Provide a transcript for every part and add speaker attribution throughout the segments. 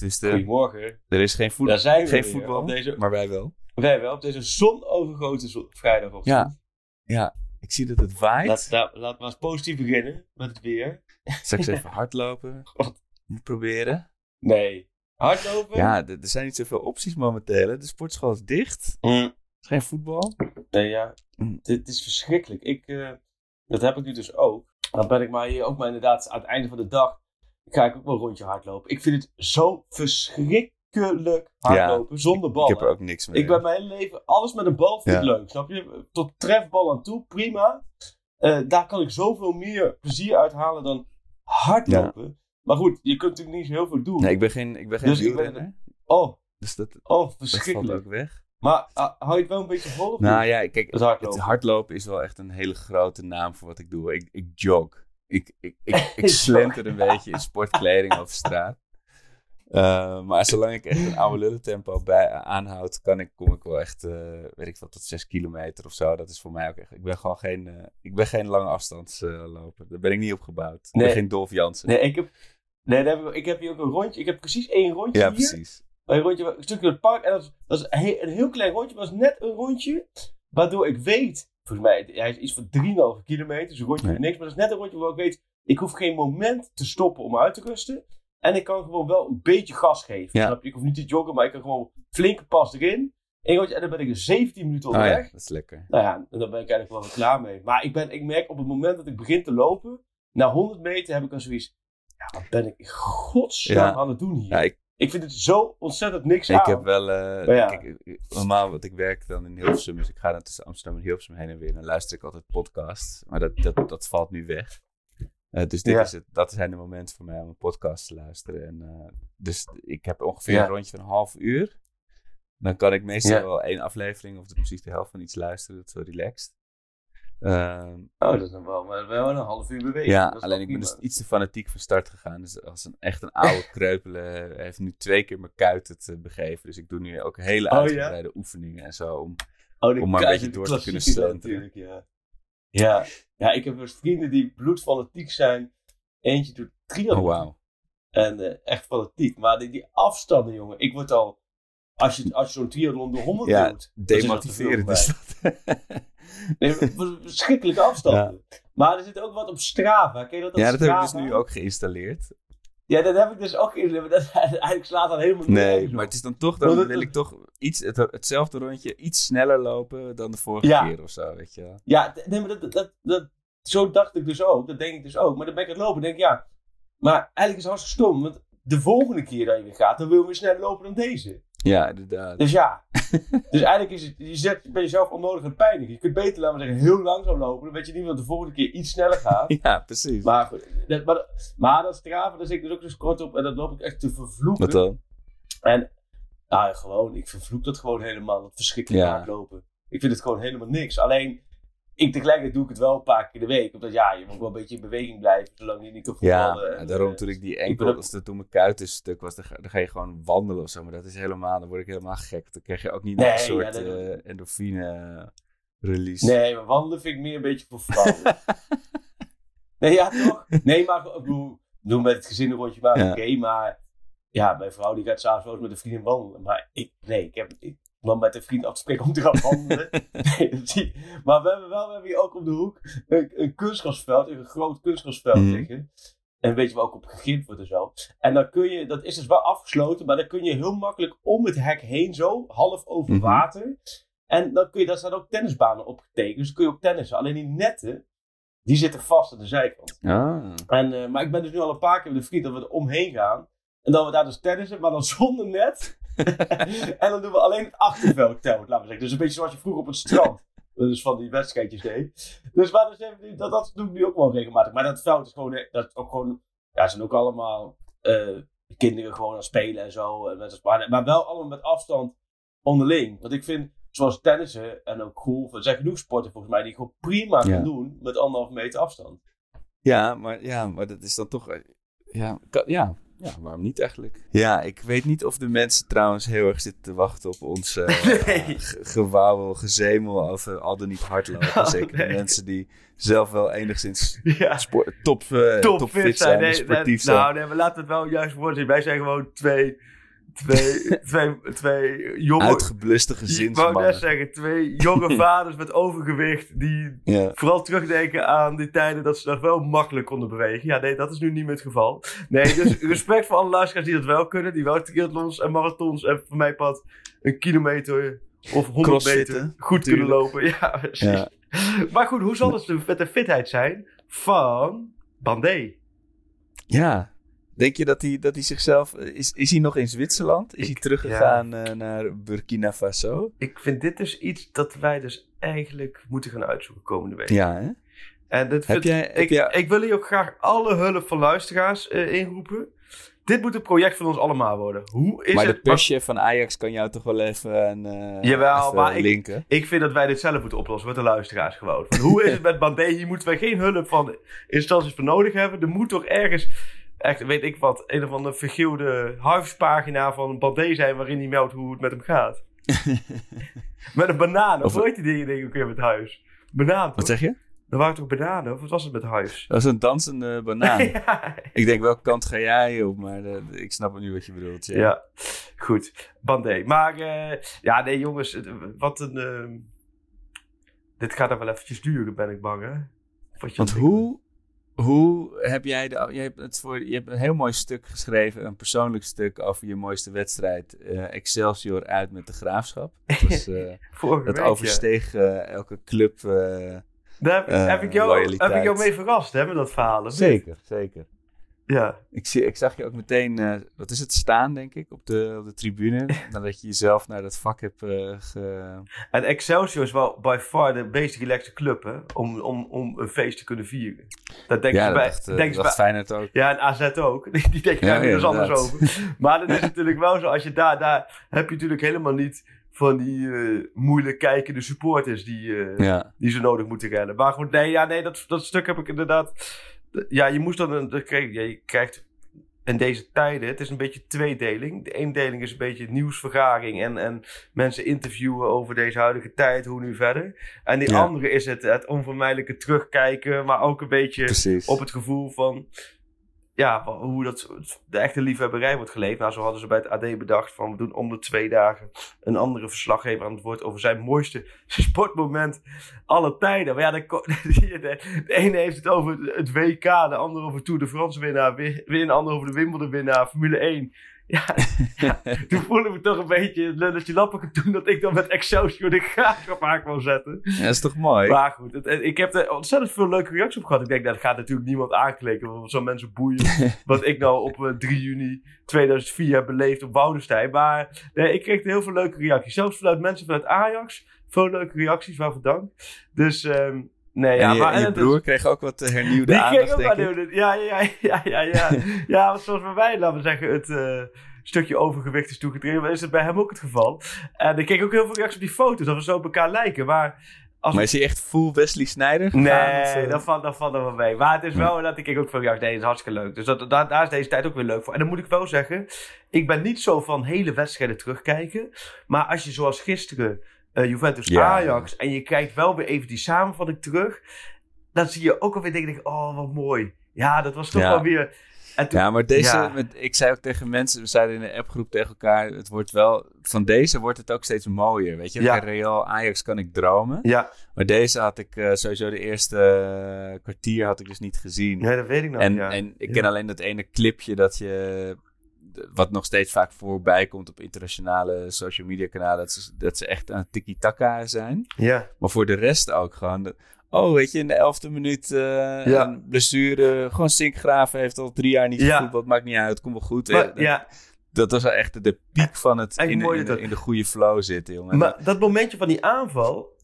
Speaker 1: Dus de,
Speaker 2: Goedemorgen.
Speaker 1: er is geen, voet,
Speaker 2: Daar zijn we
Speaker 1: geen
Speaker 2: weer,
Speaker 1: voetbal,
Speaker 2: op deze-
Speaker 1: maar wij wel.
Speaker 2: Wij wel op deze zonovergoten zo- vrijdagochtend.
Speaker 1: Ja. Ja, ik zie dat het waait.
Speaker 2: Laat, laat, laat maar eens positief beginnen met het weer.
Speaker 1: Straks even hardlopen.
Speaker 2: God.
Speaker 1: Moet proberen.
Speaker 2: Nee. Hardlopen?
Speaker 1: Ja, er zijn niet zoveel opties momenteel. De sportschool is dicht.
Speaker 2: Mm.
Speaker 1: Geen voetbal.
Speaker 2: Nee, ja.
Speaker 1: Mm.
Speaker 2: Dit is verschrikkelijk. Ik, eh, dat heb ik nu dus ook. Dan ben ik maar hier ook maar inderdaad aan het einde van de dag. Ga ik ook wel een rondje hardlopen. Ik vind het zo verschrikkelijk hardlopen zonder bal.
Speaker 1: Ik heb er ook niks mee.
Speaker 2: Ik ben mijn hele leven, alles met een bal vind ik
Speaker 1: Ja.
Speaker 2: leuk, snap je? Tot trefbal aan toe, prima. Eh, daar kan ik zoveel meer plezier uithalen dan hardlopen. Maar goed, je kunt natuurlijk niet zo heel veel doen.
Speaker 1: Nee, ik ben geen, ik ben geen
Speaker 2: Dus ben-. Oh,
Speaker 1: Dus dat,
Speaker 2: oh,
Speaker 1: dat valt
Speaker 2: verschrikkelijk.
Speaker 1: ook weg.
Speaker 2: Maar ah, hou je het wel een beetje vol? Of
Speaker 1: Nou
Speaker 2: niet?
Speaker 1: ja, kijk,
Speaker 2: Het hardlopen.
Speaker 1: het hardlopen is wel echt een hele grote naam voor wat ik doe. Ik, ik jog. Ik, ik, ik, ik slenter een beetje in sportkleding over straat. Eh, maar zolang ik echt een oude lullentempo bij, aanhoud, kan ik, kom ik wel echt, eh, weet ik veel, tot 6 kilometer of zo. Dat is voor mij ook echt. Ik ben gewoon geen, eh, ik ben geen lange afstandsloper. Daar ben ik niet op gebouwd. Ik
Speaker 2: Nee.
Speaker 1: ben geen Dolf Jansen.
Speaker 2: Nee, ik heb, nee heb ik, ik heb hier ook een rondje. Ik heb precies één rondje
Speaker 1: ja,
Speaker 2: hier.
Speaker 1: precies.
Speaker 2: Een rondje, een stukje door het park. En dat is een, heel, een heel klein rondje. Maar is net een rondje. Waardoor ik weet. Volgens mij, hij is iets van 3,5 kilometer. Dus een rondje
Speaker 1: Nee.
Speaker 2: niks. Maar dat is net een rondje waar ik weet. Ik hoef geen moment te stoppen om uit te rusten. En ik kan gewoon wel een beetje gas geven.
Speaker 1: Ja.
Speaker 2: Ik hoef niet te joggen. Maar ik kan gewoon flinke pas erin. En dan ben ik er 17 minuten
Speaker 1: Oh
Speaker 2: onderweg.
Speaker 1: ja, dat is lekker.
Speaker 2: Nou ja, en dan ben ik eigenlijk wel weer klaar mee. Maar ik, ben, ik merk op het moment dat ik begin te lopen. Na 100 meter heb ik dan zoiets. Ja, wat ben ik godsnaam
Speaker 1: Ja.
Speaker 2: aan het doen hier?
Speaker 1: Ja, ik,
Speaker 2: Ik vind het zo ontzettend niks
Speaker 1: Ik
Speaker 2: aan.
Speaker 1: heb wel, eh,
Speaker 2: Maar ja.
Speaker 1: kijk, ik- normaal, want ik werk dan in Hilversum, dus ik ga dan tussen Amsterdam en Hilversum heen en weer. En dan luister ik altijd podcasts, maar dat, dat, dat valt nu weg. Eh, dus dit
Speaker 2: Ja.
Speaker 1: is het, dat zijn de momenten voor mij om een podcast te luisteren. En, eh, dus ik heb ongeveer
Speaker 2: Ja.
Speaker 1: een rondje van een half uur. Dan kan ik meestal wel één aflevering of de- precies de helft van iets luisteren. Dat is wel relaxed. Ehm,
Speaker 2: Oh, dat is wel, maar wel een half uur bewegen.
Speaker 1: ja, alleen ik ben dus iets te fanatiek van start gegaan. Dus als een echt een oude kreupele heeft nu twee keer mijn kuiten te begeven. Dus ik doe nu ook hele
Speaker 2: Oh, ja?
Speaker 1: uitgebreide oefeningen en zo. Om,
Speaker 2: oh, de
Speaker 1: om maar een beetje
Speaker 2: de
Speaker 1: door te kunnen slenteren.
Speaker 2: natuurlijk, ja. Ja. ja, ik heb dus vrienden die bloedfanatiek zijn. Eentje doet triathlon.
Speaker 1: oh wauw.
Speaker 2: En eh, echt fanatiek. Maar die, die afstanden, jongen. Ik word al... Als je, als je zo'n triathlon door 100
Speaker 1: Ja,
Speaker 2: doet...
Speaker 1: Demotiverend is dat.
Speaker 2: Nee, maar verschrikkelijke afstanden. Maar er zit ook wat op Strava. Ken je dat? op
Speaker 1: ja, dat heb ik dus
Speaker 2: Strava?
Speaker 1: nu ook geïnstalleerd.
Speaker 2: Ja, dat heb ik dus ook in. Dat eigenlijk slaat dan helemaal niet
Speaker 1: Nee, maar het is dan toch, dan wil ik toch iets, het, hetzelfde rondje iets sneller lopen dan de vorige
Speaker 2: Ja.
Speaker 1: keer of zo, weet je.
Speaker 2: Ja, nee, maar dat, dat, dat, zo dacht ik dus ook. Dat denk ik dus ook. Maar dan ben ik aan het lopen en denk ik, ja. Maar eigenlijk is het hartstikke stom. Want de volgende keer dat je weer gaat, dan wil je weer sneller lopen dan deze.
Speaker 1: Ja, inderdaad.
Speaker 2: Dus ja. dus eigenlijk is het, je zet bij jezelf onnodig aan pijnigen. Je kunt beter, laten we zeggen, heel langzaam lopen. Dan weet je niet dat de volgende keer iets sneller gaat.
Speaker 1: Ja, precies.
Speaker 2: maar, goed, dat, maar, maar dat Strava, daar zit ik dus ook dus kort op. En dat loop ik echt te vervloeken.
Speaker 1: Wat dan?
Speaker 2: En nou, gewoon, ik vervloek dat gewoon helemaal. Dat verschrikkelijk
Speaker 1: Ja.
Speaker 2: Ik vind het gewoon helemaal niks. Alleen, ik, tegelijkertijd doe ik het wel een paar keer de week. Omdat ja, je moet wel een beetje in beweging blijven. Zolang je niet op voetballen.
Speaker 1: ja,
Speaker 2: en,
Speaker 1: daarom
Speaker 2: eh,
Speaker 1: toen ik die enkel, als toen mijn kuiten stuk was, dan ga, dan ga je gewoon wandelen of zo. Maar dat is helemaal, dan word ik helemaal gek. Dan krijg je ook niet
Speaker 2: Nee,
Speaker 1: een soort
Speaker 2: ja,
Speaker 1: eh, endorfine release.
Speaker 2: Nee, maar wandelen vind ik meer een beetje voor vrouwen. nee, ja, toch? Nee, maar ik bedoel, met het gezin een rondje
Speaker 1: Ja.
Speaker 2: oké. maar ja, mijn vrouw die gaat s'avonds met een vriendin wandelen. Maar ik, nee, ik heb ik, om met een vriend af te spreken om te gaan wandelen. nee, dat zie Maar we hebben wel we hebben hier ook op de hoek een, een kunstgrasveld, een groot kunstgrasveld
Speaker 1: Mhm.
Speaker 2: liggen. En weet je waar ook op gegrind wordt en zo. En dan kun je, dat is dus wel afgesloten, maar dan kun je heel makkelijk om het hek heen zo, half over
Speaker 1: Mhm.
Speaker 2: water. En dan kun je, daar staan ook tennisbanen op getekend, dus dan kun je ook tennissen. Alleen die netten, die zitten vast aan de zijkant.
Speaker 1: Ah.
Speaker 2: En, eh, maar ik ben dus nu al een paar keer met een vriend dat we er omheen gaan. En dat we daar dus tennissen, maar dan zonder net. en dan doen we alleen het achterveld telt, laten we zeggen. Dus een beetje zoals je vroeger op het strand. Dus van die wedstrijdjes deed. Dus maar dus even, nu- dat, dat doe ik nu ook wel regelmatig. Maar dat veld is gewoon, dat is ook gewoon, ja, zijn ook allemaal eh, kinderen gewoon aan het spelen en zo. En met, maar, maar wel allemaal met afstand onderling. Want ik vind, zoals tennissen en ook golfen, er zijn genoeg sporten volgens mij die je gewoon prima
Speaker 1: Ja.
Speaker 2: kan doen met anderhalve meter afstand.
Speaker 1: Ja, maar, ja, maar dat is dan toch... eh, Ja, kan- ja. Ja, waarom niet eigenlijk? Ja, ik weet niet of de mensen trouwens heel erg zitten te wachten op ons eh
Speaker 2: Nee.
Speaker 1: ge- gewauwel, gezemel over al dan niet hardlopen. Zeker de mensen die zelf wel enigszins
Speaker 2: Ja.
Speaker 1: sport, top, eh, topfit zijn, en
Speaker 2: Nee,
Speaker 1: sportief
Speaker 2: nee,
Speaker 1: zijn.
Speaker 2: Nou, nee, we laten het wel juist woord zien. Wij zijn gewoon twee, twee, twee, twee jonge...
Speaker 1: Uitgebluste
Speaker 2: ik wou net
Speaker 1: gezinsmannen.
Speaker 2: zeggen, twee jonge vaders met overgewicht die
Speaker 1: Ja.
Speaker 2: vooral terugdenken aan die tijden dat ze nog wel makkelijk konden bewegen. Ja, nee, dat is nu niet meer het geval. Nee, dus respect voor alle luisteraars die dat wel kunnen, die wel triathlons en marathons en voor mij pad een kilometer of 100
Speaker 1: Crossfitten,
Speaker 2: meter goed kunnen lopen. Ja, precies.
Speaker 1: Ja.
Speaker 2: Maar goed, hoe zal het met de fitheid zijn van Bandé?
Speaker 1: Ja. Denk je dat hij, dat hij zichzelf... Is, is hij nog in Zwitserland? Is
Speaker 2: Ik-
Speaker 1: hij teruggegaan eh, naar Burkina Faso?
Speaker 2: Ik vind dit dus iets dat wij dus eigenlijk moeten gaan uitzoeken komende week.
Speaker 1: Ja, hè?
Speaker 2: En dit
Speaker 1: Heb
Speaker 2: vind-
Speaker 1: jij-
Speaker 2: ik,
Speaker 1: jij-
Speaker 2: ik wil hier ook graag alle hulp van luisteraars eh, inroepen. Dit moet een project van ons allemaal worden. Hoe is
Speaker 1: maar de
Speaker 2: het?
Speaker 1: perschef van Ajax kan jou toch wel even, een, eh,
Speaker 2: Jawel,
Speaker 1: even
Speaker 2: maar ik-? Ik vind dat wij dit zelf moeten oplossen met de luisteraars gewoon. Van, hoe is het met Bandé? Hier moeten wij geen hulp van instanties voor nodig hebben. Er moet toch ergens, echt weet ik wat, een of andere vergeelde huispagina van Bandé zijn waarin hij meldt hoe het met hem gaat. met een banaan. Of heet die dingen denk ik weer met huis? Banaan
Speaker 1: Wat zeg je?
Speaker 2: Er waren toch bananen? Of wat was het met huis?
Speaker 1: Dat is een dansende banaan.
Speaker 2: ja.
Speaker 1: Ik denk, welke kant ga jij op? Maar eh, ik snap nu wat je bedoelt. Ja.
Speaker 2: Ja, goed. Bandé. Maar eh, ja, nee jongens, wat een... ehm, dit gaat er wel eventjes duren, ben ik bang hè?
Speaker 1: Want hoe, hoe heb jij... De, je, hebt het voor, je hebt een heel mooi stuk geschreven. Een persoonlijk stuk over je mooiste wedstrijd. eh, Excelsior uit met de Graafschap. Dat, eh, dat
Speaker 2: week,
Speaker 1: oversteeg eh, elke club...
Speaker 2: Daar heb, heb, ik jou,
Speaker 1: loyaliteit.
Speaker 2: heb ik jou mee verrast, hè, met dat verhaal.
Speaker 1: zeker, zeker.
Speaker 2: Ja.
Speaker 1: Ik, zie, ik zag je ook meteen, eh, wat is het, staan denk ik, op de, op de tribune. nadat je jezelf naar dat vak hebt eh, ge...
Speaker 2: En Excelsior is wel by far de meest relaxte club, hè, om, om, om een feest te kunnen vieren. Dat denken
Speaker 1: ja,
Speaker 2: ze
Speaker 1: dat
Speaker 2: bij...
Speaker 1: dacht, eh,
Speaker 2: denken
Speaker 1: dacht
Speaker 2: bij
Speaker 1: Feyenoord ook.
Speaker 2: ja, en AZ ook. Die, die denken
Speaker 1: Ja,
Speaker 2: daar weer eens anders over. Maar dan is het natuurlijk wel zo, als je daar, daar heb je natuurlijk helemaal niet van die eh, moeilijk kijkende supporters die,
Speaker 1: Ja,
Speaker 2: die ze nodig moeten rennen. Maar goed, nee, ja, nee dat, dat stuk heb ik inderdaad. Ja, je moest dan een. kreeg- ja, je krijgt in deze tijden, het is een beetje tweedeling. De ene deling is een beetje nieuwsvergaring en, en mensen interviewen over deze huidige tijd, hoe nu verder. En die
Speaker 1: Ja.
Speaker 2: andere is het, het onvermijdelijke terugkijken, maar ook een beetje
Speaker 1: precies.
Speaker 2: op het gevoel van. Ja, hoe dat, de echte liefhebberij wordt geleefd. Nou, zo hadden ze bij het AD bedacht van we doen om de twee dagen een andere verslaggever aan het woord over zijn mooiste sportmoment alle tijden. Maar ja, de, de ene heeft het over het WK, de andere over Tour de France winnaar, weer weer een ander over de Wimbledon winnaar, Formule 1. Ja, ja, toen voelde ik me toch een beetje het lulletje lappeke toen dat ik dan met Excelsior de graafschap aan kwam zetten.
Speaker 1: Ja, dat is toch mooi?
Speaker 2: Maar goed, het- ik heb er ontzettend veel leuke reacties op gehad. Ik denk, dat gaat natuurlijk niemand aanklikken. Want zou mensen boeien wat ik nou op eh, 3 juni 2004 heb beleefd op Woudenstein. Maar nee, ik kreeg heel veel leuke reacties. Zelfs vanuit mensen vanuit Ajax. Veel leuke reacties, waarvoor dank. Dus dus Nee, ja,
Speaker 1: en je,
Speaker 2: maar,
Speaker 1: en je
Speaker 2: is-
Speaker 1: broer kreeg ook wat eh, hernieuwde
Speaker 2: die kreeg
Speaker 1: aandacht,
Speaker 2: ook
Speaker 1: denk ik.
Speaker 2: Ja, ja, ja, ja, ja. ja, zoals bij mij, laten we zeggen, het eh, stukje overgewicht is toegetreden, is het bij hem ook het geval. En ik kreeg ook heel veel reacties op die foto's, dat we zo op elkaar lijken. Maar als
Speaker 1: Maar is hij echt full Wesley Snyder gegaan,
Speaker 2: Nee,
Speaker 1: of,
Speaker 2: dat valt, dat valt er wel mee. Maar het is wel dat ik kreeg ook veel reacties. Nee, dat is hartstikke leuk. Dus dat, daar, daar is deze tijd ook weer leuk voor. En dan moet ik wel zeggen, ik ben niet zo van hele wedstrijden terugkijken. Maar als je zoals gisteren eh, Juventus
Speaker 1: Ja.
Speaker 2: Ajax en je kijkt wel weer even die samenvatting terug, dan zie je ook alweer denk ik, oh wat mooi. Ja, dat was toch
Speaker 1: Ja.
Speaker 2: wel weer. Toen-
Speaker 1: Ja, maar deze,
Speaker 2: Ja.
Speaker 1: met, ik zei ook tegen mensen, we zeiden in de appgroep tegen elkaar, het wordt wel, van deze wordt het ook steeds mooier. Weet je,
Speaker 2: Ja.
Speaker 1: Real Ajax kan ik dromen.
Speaker 2: Ja,
Speaker 1: Maar deze had ik eh, sowieso de eerste eh, kwartier had ik dus niet gezien.
Speaker 2: ja, dat weet ik nog.
Speaker 1: en,
Speaker 2: ja.
Speaker 1: en ik ken alleen dat ene clipje dat je, wat nog steeds vaak voorbij komt op internationale social media kanalen, dat ze, dat ze echt aan tiki-taka zijn.
Speaker 2: ja.
Speaker 1: Maar voor de rest ook gewoon. oh, weet je, in de elfde minuut
Speaker 2: Ja.
Speaker 1: een blessure. Gewoon Sinkgraven heeft al drie jaar niet
Speaker 2: Ja.
Speaker 1: gevoetbald. Maakt niet uit, komt wel goed.
Speaker 2: Maar,
Speaker 1: Eh,
Speaker 2: ja,
Speaker 1: Dat was echt de piek van het in,
Speaker 2: mooi
Speaker 1: in,
Speaker 2: dat-
Speaker 1: in de goede flow zitten, jongen.
Speaker 2: maar dat momentje van die aanval,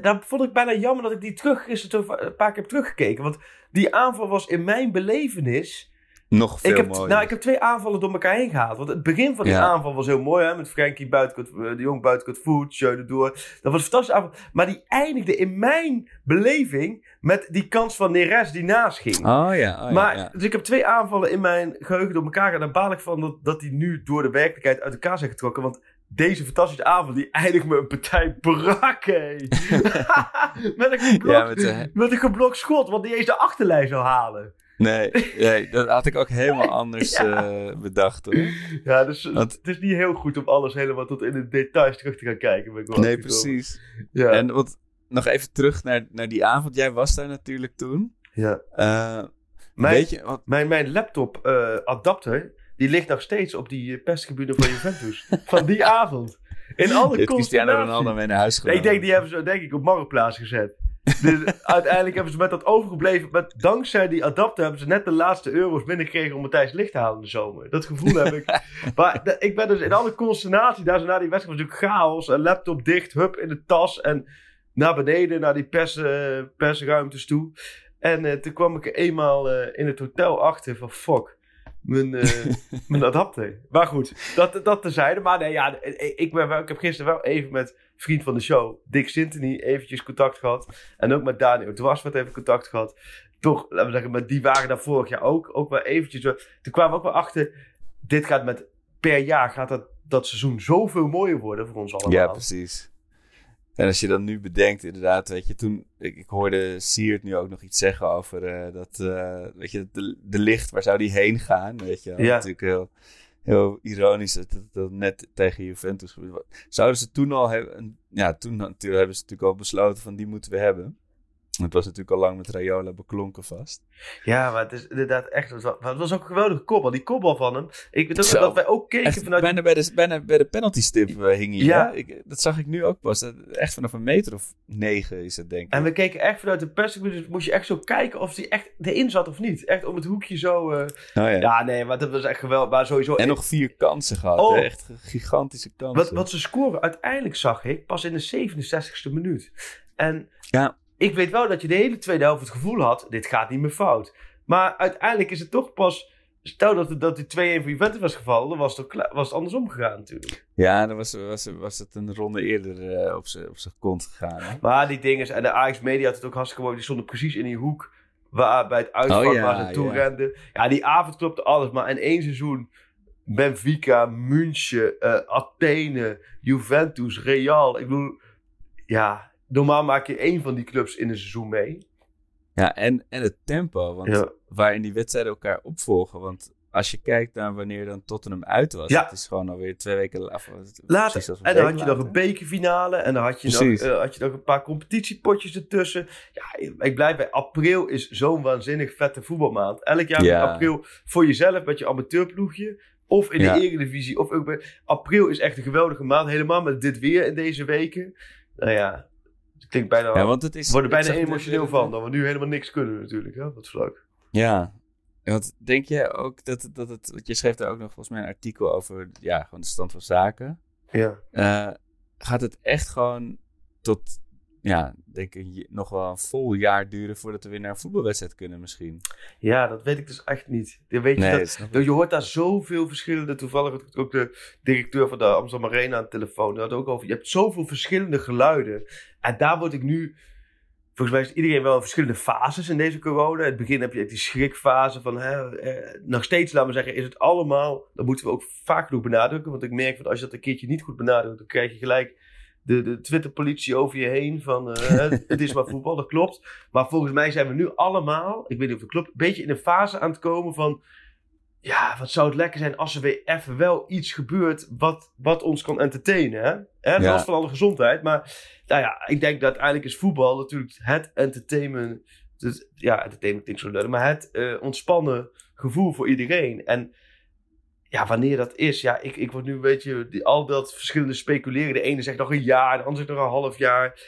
Speaker 2: daar vond ik bijna jammer dat ik die terug gisteren een paar keer heb teruggekeken. Want die aanval was in mijn belevenis
Speaker 1: Nog veel
Speaker 2: ik heb,
Speaker 1: mooier.
Speaker 2: nou, ik heb twee aanvallen door elkaar heen gehaald. Want het begin van die
Speaker 1: Ja.
Speaker 2: aanval was heel mooi. Hè? Met Frenkie buitenkant, eh, de jong buitenkant voet, Jeu door. Dat was een fantastische aanval. Maar die eindigde in mijn beleving met die kans van Neres die naast ging.
Speaker 1: Oh ja, oh, ja,
Speaker 2: maar,
Speaker 1: ja.
Speaker 2: Dus ik heb twee aanvallen in mijn geheugen door elkaar. En daar baal ik van dat, dat die nu door de werkelijkheid uit elkaar zijn getrokken. Want deze fantastische aanval, die eindigt me een partij brak, hé. met, een geblokt,
Speaker 1: Ja, met de-
Speaker 2: met een geblokt schot, wat niet eens de achterlijn zou halen.
Speaker 1: Nee, nee, dat had ik ook helemaal anders
Speaker 2: Ja.
Speaker 1: eh, bedacht hoor.
Speaker 2: Ja, dus
Speaker 1: Want-
Speaker 2: het is niet heel goed om alles helemaal tot in de details terug te gaan kijken. Ben ik wel
Speaker 1: Nee, precies.
Speaker 2: Ja.
Speaker 1: En wat, nog even terug naar, naar die avond. Jij was daar natuurlijk toen.
Speaker 2: ja.
Speaker 1: Eh,
Speaker 2: Mijn,
Speaker 1: weet je, wat,
Speaker 2: mijn, mijn laptop eh, adapter, die ligt nog steeds op die eh, perstribune van Juventus. van die avond. In alle
Speaker 1: heeft Cristiano. Ronaldo mee naar huis
Speaker 2: Nee,
Speaker 1: genomen?
Speaker 2: ik denk, die hebben ze denk ik op marktplaats gezet. Dus uiteindelijk hebben ze met dat overgebleven, met, dankzij die adapter hebben ze net de laatste euro's binnengekregen om Matthijs licht te halen in de zomer. Dat gevoel heb ik. Maar de- ik ben dus in alle consternatie, daar zo na die wedstrijd was natuurlijk chaos. Een laptop dicht, hup in de tas en naar beneden, naar die pers, persruimtes toe. En eh, toen kwam ik er eenmaal eh, in het hotel achter van fuck. Mijn, eh, mijn adapter. Maar goed, dat, dat terzijde. Maar nee, ja, ik, ben wel, ik heb gisteren wel even met vriend van de show, Dick Sintony, eventjes contact gehad. En ook met Daniel Dwarswet even contact gehad. Toch, laten we zeggen, maar die waren daar vorig jaar ook. Ook wel eventjes. Toen kwamen we ook wel achter, dit gaat met, per jaar gaat dat, dat seizoen zoveel mooier worden voor ons allemaal.
Speaker 1: Ja, precies. En als je dan nu bedenkt, inderdaad, weet je, toen, ik, ik hoorde Siert nu ook nog iets zeggen over eh, dat, eh, weet je, de, de licht, waar zou die heen gaan, weet je.
Speaker 2: Ja.
Speaker 1: Natuurlijk heel, heel ironisch dat dat net tegen Juventus gebeurde. Zouden ze toen al hebben, ja, toen natuurlijk hebben ze natuurlijk al besloten van die moeten we hebben. Het was natuurlijk al lang met Rayola beklonken vast.
Speaker 2: Ja, maar het is inderdaad echt. Het was, ook een geweldige kopbal. Die kopbal van hem. Ik weet ook
Speaker 1: Zo.
Speaker 2: dat wij ook keken
Speaker 1: Echt,
Speaker 2: vanuit.
Speaker 1: bijna, bij de, bijna bij de penalty stip eh, hing hij.
Speaker 2: Ja.
Speaker 1: Ik, dat zag ik nu ook pas. Echt vanaf een meter of negen is het denk ik.
Speaker 2: En we keken echt vanuit de perstribune. Dus moest je echt zo kijken of hij echt erin zat of niet. Echt om het hoekje zo. eh,
Speaker 1: Oh, ja.
Speaker 2: Ja, nee, maar dat was echt geweldig. Maar sowieso.
Speaker 1: En nog vier kansen gehad.
Speaker 2: Oh.
Speaker 1: hè? Echt gigantische kansen.
Speaker 2: Wat, wat ze scoren, uiteindelijk zag ik pas in de 67ste minuut. En
Speaker 1: Ja.
Speaker 2: Ik weet wel dat je de hele tweede helft het gevoel had: dit gaat niet meer fout. Maar uiteindelijk is het toch pas. Stel dat, het- dat die 2-1 voor Juventus was gevallen, dan was het, was het andersom gegaan natuurlijk.
Speaker 1: Ja, dan was, was, was het een ronde eerder eh, op zijn kont gegaan. Hè?
Speaker 2: Maar die dingen, en de Ajax Media had het ook hartstikke mooi, die stonden precies in die hoek waar bij het uitvak
Speaker 1: Oh ja,
Speaker 2: waar ze naartoe
Speaker 1: ja.
Speaker 2: renden. Ja, die avond klopte alles, maar in één seizoen Benfica, München, eh, Athene, Juventus, Real. Ik bedoel, ja, normaal maak je één van die clubs in een seizoen mee.
Speaker 1: Ja, en, en het tempo. Want
Speaker 2: Ja.
Speaker 1: waarin die wedstrijden elkaar opvolgen. Want als je kijkt naar wanneer dan Tottenham uit was.
Speaker 2: Ja.
Speaker 1: Het is gewoon alweer twee weken precies
Speaker 2: Later. En dan had je nog een bekerfinale. En dan had je, nog, eh, had je nog een paar competitiepotjes ertussen. Ja, ik blijf bij. April is zo'n waanzinnig vette voetbalmaand. Elk jaar
Speaker 1: Ja.
Speaker 2: in april voor jezelf met je amateurploegje. Of in
Speaker 1: Ja.
Speaker 2: de eredivisie. Of ook bij... April is echt een geweldige maand. Helemaal met dit weer in deze weken. Nou ja, klinkt bijna...
Speaker 1: Ja, want het is,
Speaker 2: we worden bijna emotioneel van. Dat we nu helemaal niks kunnen natuurlijk. Hè? Wat vlak.
Speaker 1: Ja. Want denk je ook dat, het- dat het... Want je schreef daar ook nog volgens mij een artikel over... Ja, gewoon de stand van zaken.
Speaker 2: Ja.
Speaker 1: Eh, gaat het echt gewoon tot, ja, denk ik, nog wel een vol jaar duren voordat we weer naar een voetbalwedstrijd kunnen misschien?
Speaker 2: ja, dat weet ik dus echt niet. Weet je
Speaker 1: Nee,
Speaker 2: dat je hoort daar zoveel verschillende. Toevallig had ik ook de directeur van de Amsterdam Arena aan de telefoon. Had ook over. Je hebt zoveel verschillende geluiden. En daar word ik nu. Volgens mij is iedereen wel in verschillende fases in deze corona. In het begin heb je die schrikfase van. Hè, eh, nog steeds, laten we zeggen, is het allemaal. Dat moeten we ook vaak genoeg benadrukken. Want ik merk dat als je dat een keertje niet goed benadrukt, dan krijg je gelijk de, de Twitter-politie over je heen van eh, het, het is maar voetbal, dat klopt. Maar volgens mij zijn we nu allemaal, ik weet niet of het klopt, een beetje in een fase aan het komen van ja, wat zou het lekker zijn als er weer even wel iets gebeurt wat, wat ons kan entertainen. Hè? Hè?
Speaker 1: Ja.
Speaker 2: Los van alle gezondheid. Maar nou ja, ik denk dat uiteindelijk is voetbal natuurlijk het entertainment. Dus, ja, entertainment klinkt zo leuk. Maar het eh, ontspannen gevoel voor iedereen. En ja, wanneer dat is. Ja, ik, ik word nu een beetje die, al dat verschillende speculeren. De ene zegt nog een jaar, de ander zegt nog een half jaar.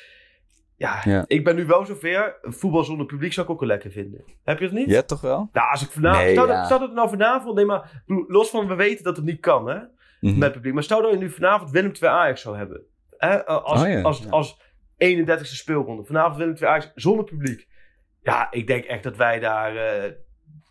Speaker 2: Ja,
Speaker 1: Ja.
Speaker 2: ik ben nu wel zover. Voetbal zonder publiek zou ik ook wel lekker vinden. Heb je het niet?
Speaker 1: Ja, toch wel?
Speaker 2: Nou, als ik vanavond.
Speaker 1: Nee,
Speaker 2: stel,
Speaker 1: ja.
Speaker 2: dat, stel dat het nou vanavond. Nee, maar los van we weten dat het niet kan, hè?
Speaker 1: Mhm.
Speaker 2: Met publiek. Maar stel dat je nu vanavond Willem 2 Ajax zou hebben. Hè? Als,
Speaker 1: Oh ja,
Speaker 2: als, als 31ste speelronde. Vanavond Willem 2 Ajax zonder publiek. Ja, ik denk echt dat wij daar. eh,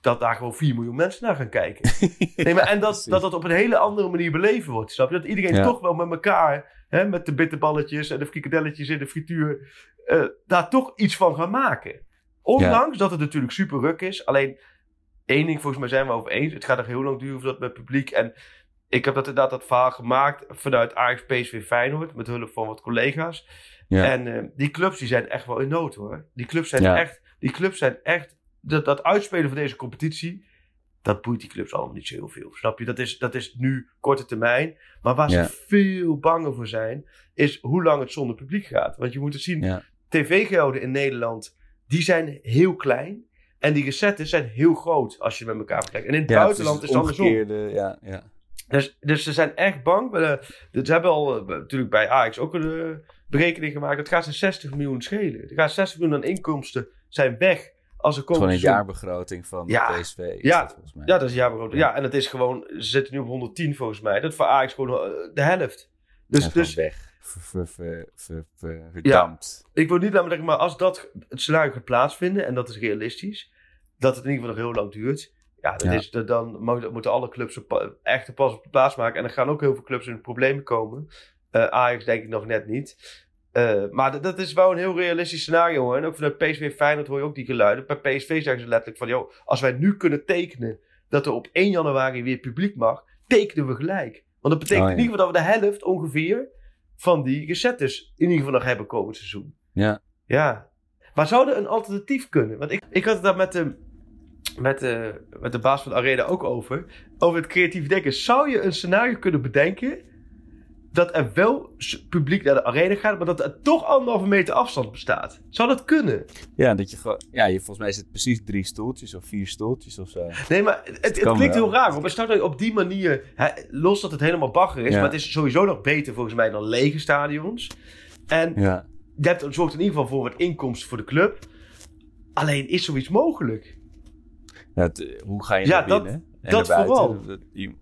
Speaker 2: dat daar gewoon 4 miljoen mensen naar gaan kijken. Nee, maar en dat, dat dat op een hele andere manier beleven wordt. Snap je? Dat iedereen
Speaker 1: Ja.
Speaker 2: toch wel met elkaar, hè, met de bitterballetjes en de frikadelletjes in de frituur, eh, daar toch iets van gaan maken. Ondanks dat het natuurlijk super ruk is. Alleen één ding volgens mij zijn we over eens. Het gaat nog heel lang duren voordat met publiek. En ik heb dat inderdaad dat verhaal gemaakt vanuit Ajax PSV Feyenoord. Met hulp van wat collega's.
Speaker 1: Ja.
Speaker 2: En eh, die clubs die zijn echt wel in nood hoor. Die clubs zijn echt. Die clubs zijn echt. Dat, dat uitspelen van deze competitie. Dat boeit die clubs allemaal niet zo heel veel. Snap je? Dat is, dat is nu korte termijn. Maar waar
Speaker 1: Ja.
Speaker 2: ze veel banger voor zijn. Is hoe lang het zonder publiek gaat. Want je moet het zien.
Speaker 1: Ja.
Speaker 2: TV-gelden in Nederland. Die zijn heel klein. En die recetten zijn heel groot. Als je met elkaar vergelijkt. En in het
Speaker 1: Ja,
Speaker 2: buitenland is het andersom.
Speaker 1: omgekeerde, Ja, ja.
Speaker 2: Dus, dus ze zijn echt bang. Maar, eh, ze hebben al eh, natuurlijk bij Ajax ook een eh, berekening gemaakt. Het gaat ze 60 miljoen schelen. Er gaat 60 miljoen aan inkomsten zijn weg als er
Speaker 1: Gewoon een jaarbegrauting van
Speaker 2: Ja.
Speaker 1: PSV.
Speaker 2: Ja.
Speaker 1: dat volgens mij.
Speaker 2: Ja, dat is jaarbegroting. Ja, en dat is gewoon... Ze zitten nu op 110 volgens mij. Dat voor Ajax gewoon eh, de helft. Dus,
Speaker 1: Ja,
Speaker 2: dus
Speaker 1: weg. Ver, verdampt.
Speaker 2: ik wil niet namelijk, maar als dat het scenario gaat plaatsvinden... en dat is realistisch... dat het in ieder geval nog heel lang duurt... Ja, dan,
Speaker 1: Ja.
Speaker 2: Is, dat- dan mo- moeten alle clubs echt een pas op de plaats maken. En dan gaan ook heel veel clubs in problemen komen. Eh, Ajax denk ik nog net niet. Eh, maar dat, is wel een heel realistisch scenario. Hoor. En ook vanuit PSV Feyenoord hoor je ook die geluiden. Bij PSV zeggen ze letterlijk van... Joh, als wij nu kunnen tekenen dat er op 1 januari weer publiek mag... tekenen we gelijk. Want dat betekent
Speaker 1: Oh, ja.
Speaker 2: in ieder geval dat we de helft ongeveer... van die recettes in ieder geval nog hebben komend seizoen.
Speaker 1: Ja.
Speaker 2: Ja. Maar zou er een alternatief kunnen? Want ik, ik had het daar met de, met, de, met de baas van de Arena ook over. Over het creatief denken. Zou je een scenario kunnen bedenken... dat er wel publiek naar de Arena gaat... maar dat er toch anderhalve meter afstand bestaat? Zou dat kunnen?
Speaker 1: Ja, dat je. Ja, je, volgens mij zit het precies drie stoeltjes of vier stoeltjes of zo.
Speaker 2: Nee, maar het, het klinkt heel raar. Maar stel dat je op die manier... Hè, los dat het helemaal bagger is...
Speaker 1: Ja.
Speaker 2: maar het is sowieso nog beter volgens mij dan lege stadions. En
Speaker 1: Ja.
Speaker 2: je hebt, het zorgt in ieder geval voor wat inkomsten voor de club. Alleen is zoiets mogelijk?
Speaker 1: Ja, het, eh, hoe ga je
Speaker 2: Ja,
Speaker 1: naar
Speaker 2: dat-
Speaker 1: binnen? en
Speaker 2: dat vooral.
Speaker 1: Dat- je-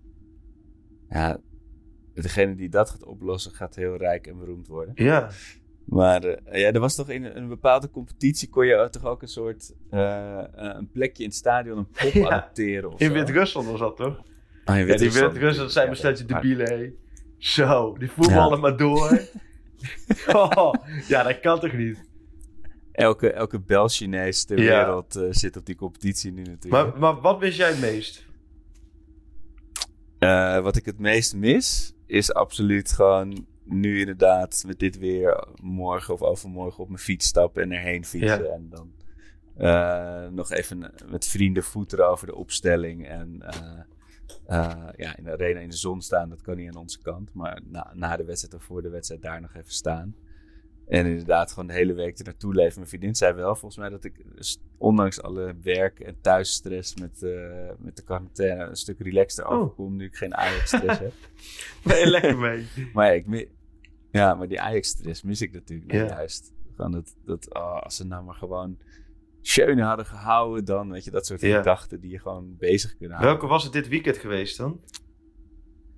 Speaker 1: ja, degene die dat gaat oplossen gaat heel rijk en beroemd worden.
Speaker 2: Ja.
Speaker 1: Maar eh, ja, er was toch in een bepaalde competitie kon je toch ook een soort eh, eh, een plekje in het stadion een pop
Speaker 2: Ja.
Speaker 1: adopteren of
Speaker 2: In. Wit-Rusland was dat toch?
Speaker 1: Ah, in
Speaker 2: Ja,
Speaker 1: Wit-Rusland
Speaker 2: Wit-Rusland dat zijn
Speaker 1: Ja,
Speaker 2: besteltje
Speaker 1: maar-
Speaker 2: debielen, hé. Zo, die voetballen maar door. oh, ja, dat kan toch niet?
Speaker 1: Elke, elke Bel-Chinees ter
Speaker 2: Ja.
Speaker 1: wereld zit op die competitie nu natuurlijk.
Speaker 2: Maar, maar wat mis jij het meest?
Speaker 1: Wat ik het meest mis, is absoluut gewoon nu inderdaad met dit weer morgen of overmorgen op mijn fiets stappen en erheen fietsen.
Speaker 2: Ja.
Speaker 1: En dan eh, nog even met vrienden voeteren over de opstelling. En eh, eh, ja, in de arena in de zon staan, dat kan niet aan onze kant. Maar na, na de wedstrijd of voor de wedstrijd daar nog even staan. En inderdaad gewoon de hele week er naartoe leven. Mijn vriendin zei wel volgens mij dat ik, ondanks alle werk- en thuisstress met, eh, met de quarantaine, een stuk relaxter
Speaker 2: Oh.
Speaker 1: overkom nu ik geen Ajax-stress heb.
Speaker 2: Je lekker mee?
Speaker 1: Maar ja, ik ja, maar die Ajax-stress mis ik natuurlijk
Speaker 2: Ja.
Speaker 1: juist. Gewoon dat, dat oh, als ze nou maar gewoon Schöne hadden gehouden, dan weet je, dat soort gedachten die je gewoon bezig kunnen houden.
Speaker 2: Welke was het dit weekend geweest dan?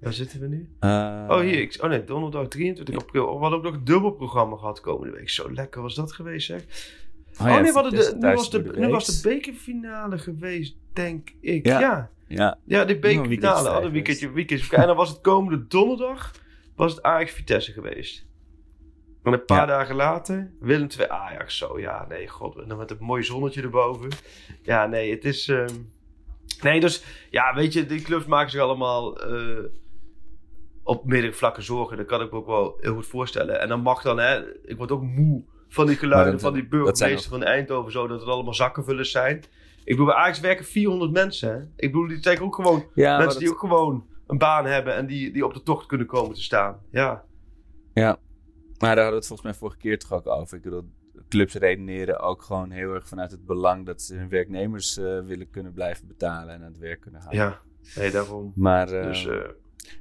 Speaker 2: Waar zitten we nu?
Speaker 1: Eh,
Speaker 2: Oh, hier. Ik, oh nee, donderdag 23 april. Oh, we hadden ook nog een dubbelprogramma gehad komende week. Zo lekker was dat geweest, zeg.
Speaker 1: Oh,
Speaker 2: Oh,
Speaker 1: ja,
Speaker 2: nee, we hadden
Speaker 1: Vitesse
Speaker 2: de, nu, was de, nu was de bekerfinale geweest, denk ik.
Speaker 1: Ja.
Speaker 2: Ja, ja.
Speaker 1: Ja,
Speaker 2: de bekerfinale. Hadden een weekendje, weekendje. En dan was het komende donderdag was het Ajax Vitesse geweest. En een paar
Speaker 1: Ja.
Speaker 2: dagen later Willem 2 Ajax. Zo, ja, nee, god. En dan met een mooi zonnetje erboven. Ja, nee, het is... ehm, Nee, dus ja, weet je, die clubs maken zich allemaal... eh, op meerdere vlakken zorgen. Dat kan ik me ook wel heel goed voorstellen. En dan mag dan, hè, ik word ook moe van die geluiden
Speaker 1: dat-
Speaker 2: van die burgemeester van Eindhoven, zo dat het allemaal zakkenvullers zijn. Ik bedoel, bij Ajax werken 400 mensen. Hè? Ik bedoel, die zijn ook gewoon
Speaker 1: Ja,
Speaker 2: mensen die ook gewoon een baan hebben en die, die op de tocht kunnen komen te staan. Ja,
Speaker 1: Ja, maar daar hadden we het volgens mij vorige keer toch ook over. Ik bedoel, clubs redeneren ook gewoon heel erg vanuit het belang dat ze hun werknemers eh, willen kunnen blijven betalen en aan het werk kunnen houden.
Speaker 2: ja. Nee, daarom.
Speaker 1: Maar, eh,
Speaker 2: Dus, eh,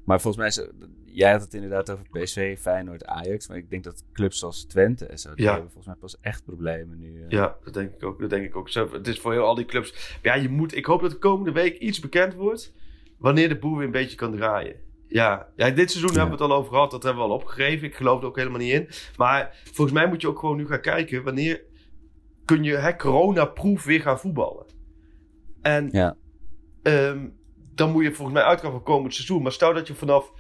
Speaker 1: maar volgens mij, is, jij had het inderdaad over PSV, Feyenoord, Ajax. Maar ik denk dat clubs zoals Twente en zo, die
Speaker 2: Ja.
Speaker 1: hebben volgens mij pas echt problemen nu. eh.
Speaker 2: Ja, dat denk ik ook. Dat denk ik ook. Zo, het is voor heel al die clubs. Ja, je moet. Ik hoop dat de komende week iets bekend wordt. Wanneer de boel weer een beetje kan draaien. Ja, ja dit seizoen hebben we het al over gehad. Dat hebben we al opgegeven. Ik geloof er ook helemaal niet in. Maar volgens mij moet je ook gewoon nu gaan kijken. Wanneer kun je hè, corona-proof weer gaan voetballen? En
Speaker 1: Ja.
Speaker 2: ehm, dan moet je volgens mij uitgaan van komend seizoen. Maar stel dat je vanaf,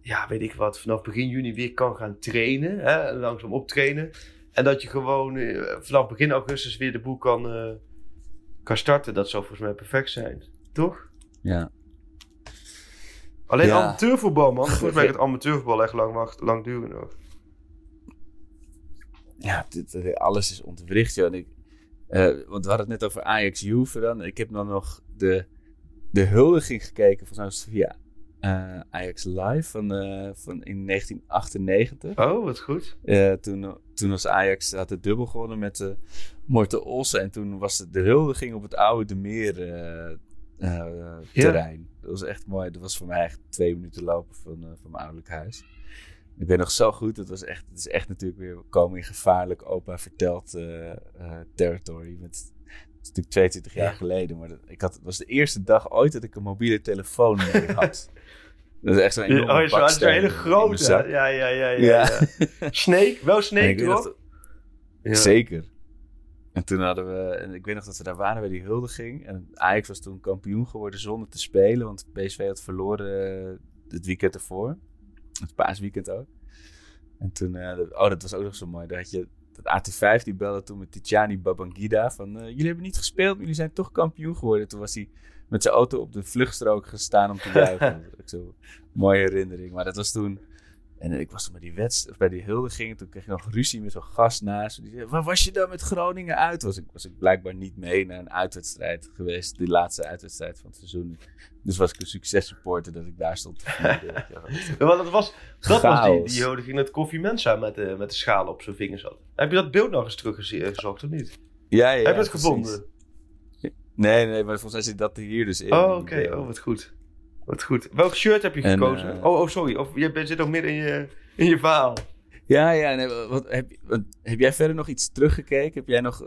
Speaker 2: ja, weet ik wat, vanaf begin juni weer kan gaan trainen. Hè, langzaam optrainen. En dat je gewoon eh, vanaf begin augustus weer de boel kan, eh, kan starten. Dat zou volgens mij perfect zijn. Toch?
Speaker 1: ja.
Speaker 2: Alleen
Speaker 1: Ja.
Speaker 2: amateurvoetbal, man. Volgens mij gaat het amateurvoetbal echt lang, wacht, lang duren nog.
Speaker 1: Ja, dit, eh, alles is ontwricht, joh. En ik, want we hadden het net over Ajax Juve dan. Ik heb dan nog de, de huldiging gekeken, het via eh, Ajax Live van, eh, van in 1998.
Speaker 2: Oh, wat goed.
Speaker 1: Eh, toen, toen was Ajax had het dubbel gewonnen met uh, Morten Olsen. En toen was het de huldiging op het oude De Meer terrein. Dat was echt mooi. Dat was voor mij echt twee minuten lopen van, van mijn ouderlijk huis. Ik weet nog zo goed. Het, was echt, het is echt natuurlijk weer we komen in gevaarlijk opa verteld territory. Met, is natuurlijk 22 jaar
Speaker 2: Ja.
Speaker 1: geleden. Maar dat, ik had, het was de eerste dag ooit dat ik een mobiele telefoon mee had. Dat is echt zo'n enorme
Speaker 2: Oh, een hele grote. Ja, ja, ja, ja.
Speaker 1: Ja.
Speaker 2: ja. Snake? Wel Snake, toch?
Speaker 1: dat- Zeker. En toen hadden we, en ik weet nog dat we daar waren bij die huldiging. En Ajax was toen kampioen geworden zonder te spelen, want PSV had verloren eh, het weekend ervoor. Het paasweekend ook. En toen, eh, dat- oh, dat was ook nog zo mooi. Had je, dat AT5 die belde toen met Tijani Babangida van, eh, jullie hebben niet gespeeld, maar jullie zijn toch kampioen geworden. Toen was hij met zijn auto op de vluchtstrook gestaan om te juichen. Dat is ook zo'n mooie herinnering. Maar dat was toen, en ik was toen bij die wedstrijd, bij die huldiging. En toen kreeg ik nog ruzie met zo'n gast naast. Die zei, waar was je dan met Groningen uit? Was ik, was ik blijkbaar niet mee naar een uitwedstrijd geweest. Die laatste uitwedstrijd van het seizoen. Dus was ik een successupporter dat ik daar stond.
Speaker 2: Ja, want dat was, dat was die, die huldiging dat Koffie Mensa met de, met de schalen op zijn vingers had. Heb je dat beeld nog eens teruggezocht of niet?
Speaker 1: Ja, ja,
Speaker 2: Heb je het
Speaker 1: precies.
Speaker 2: gevonden?
Speaker 1: Nee, nee, maar volgens mij zit dat hier dus in.
Speaker 2: Oh, oké. Oh, wat goed. Wat goed. Welk shirt heb je
Speaker 1: En,
Speaker 2: gekozen?
Speaker 1: eh,
Speaker 2: oh, oh, sorry. Of je bent- zit nog midden in je, in je verhaal.
Speaker 1: Ja, ja. Nee, wat, heb, wat, heb jij verder nog iets teruggekeken? Heb jij, nog,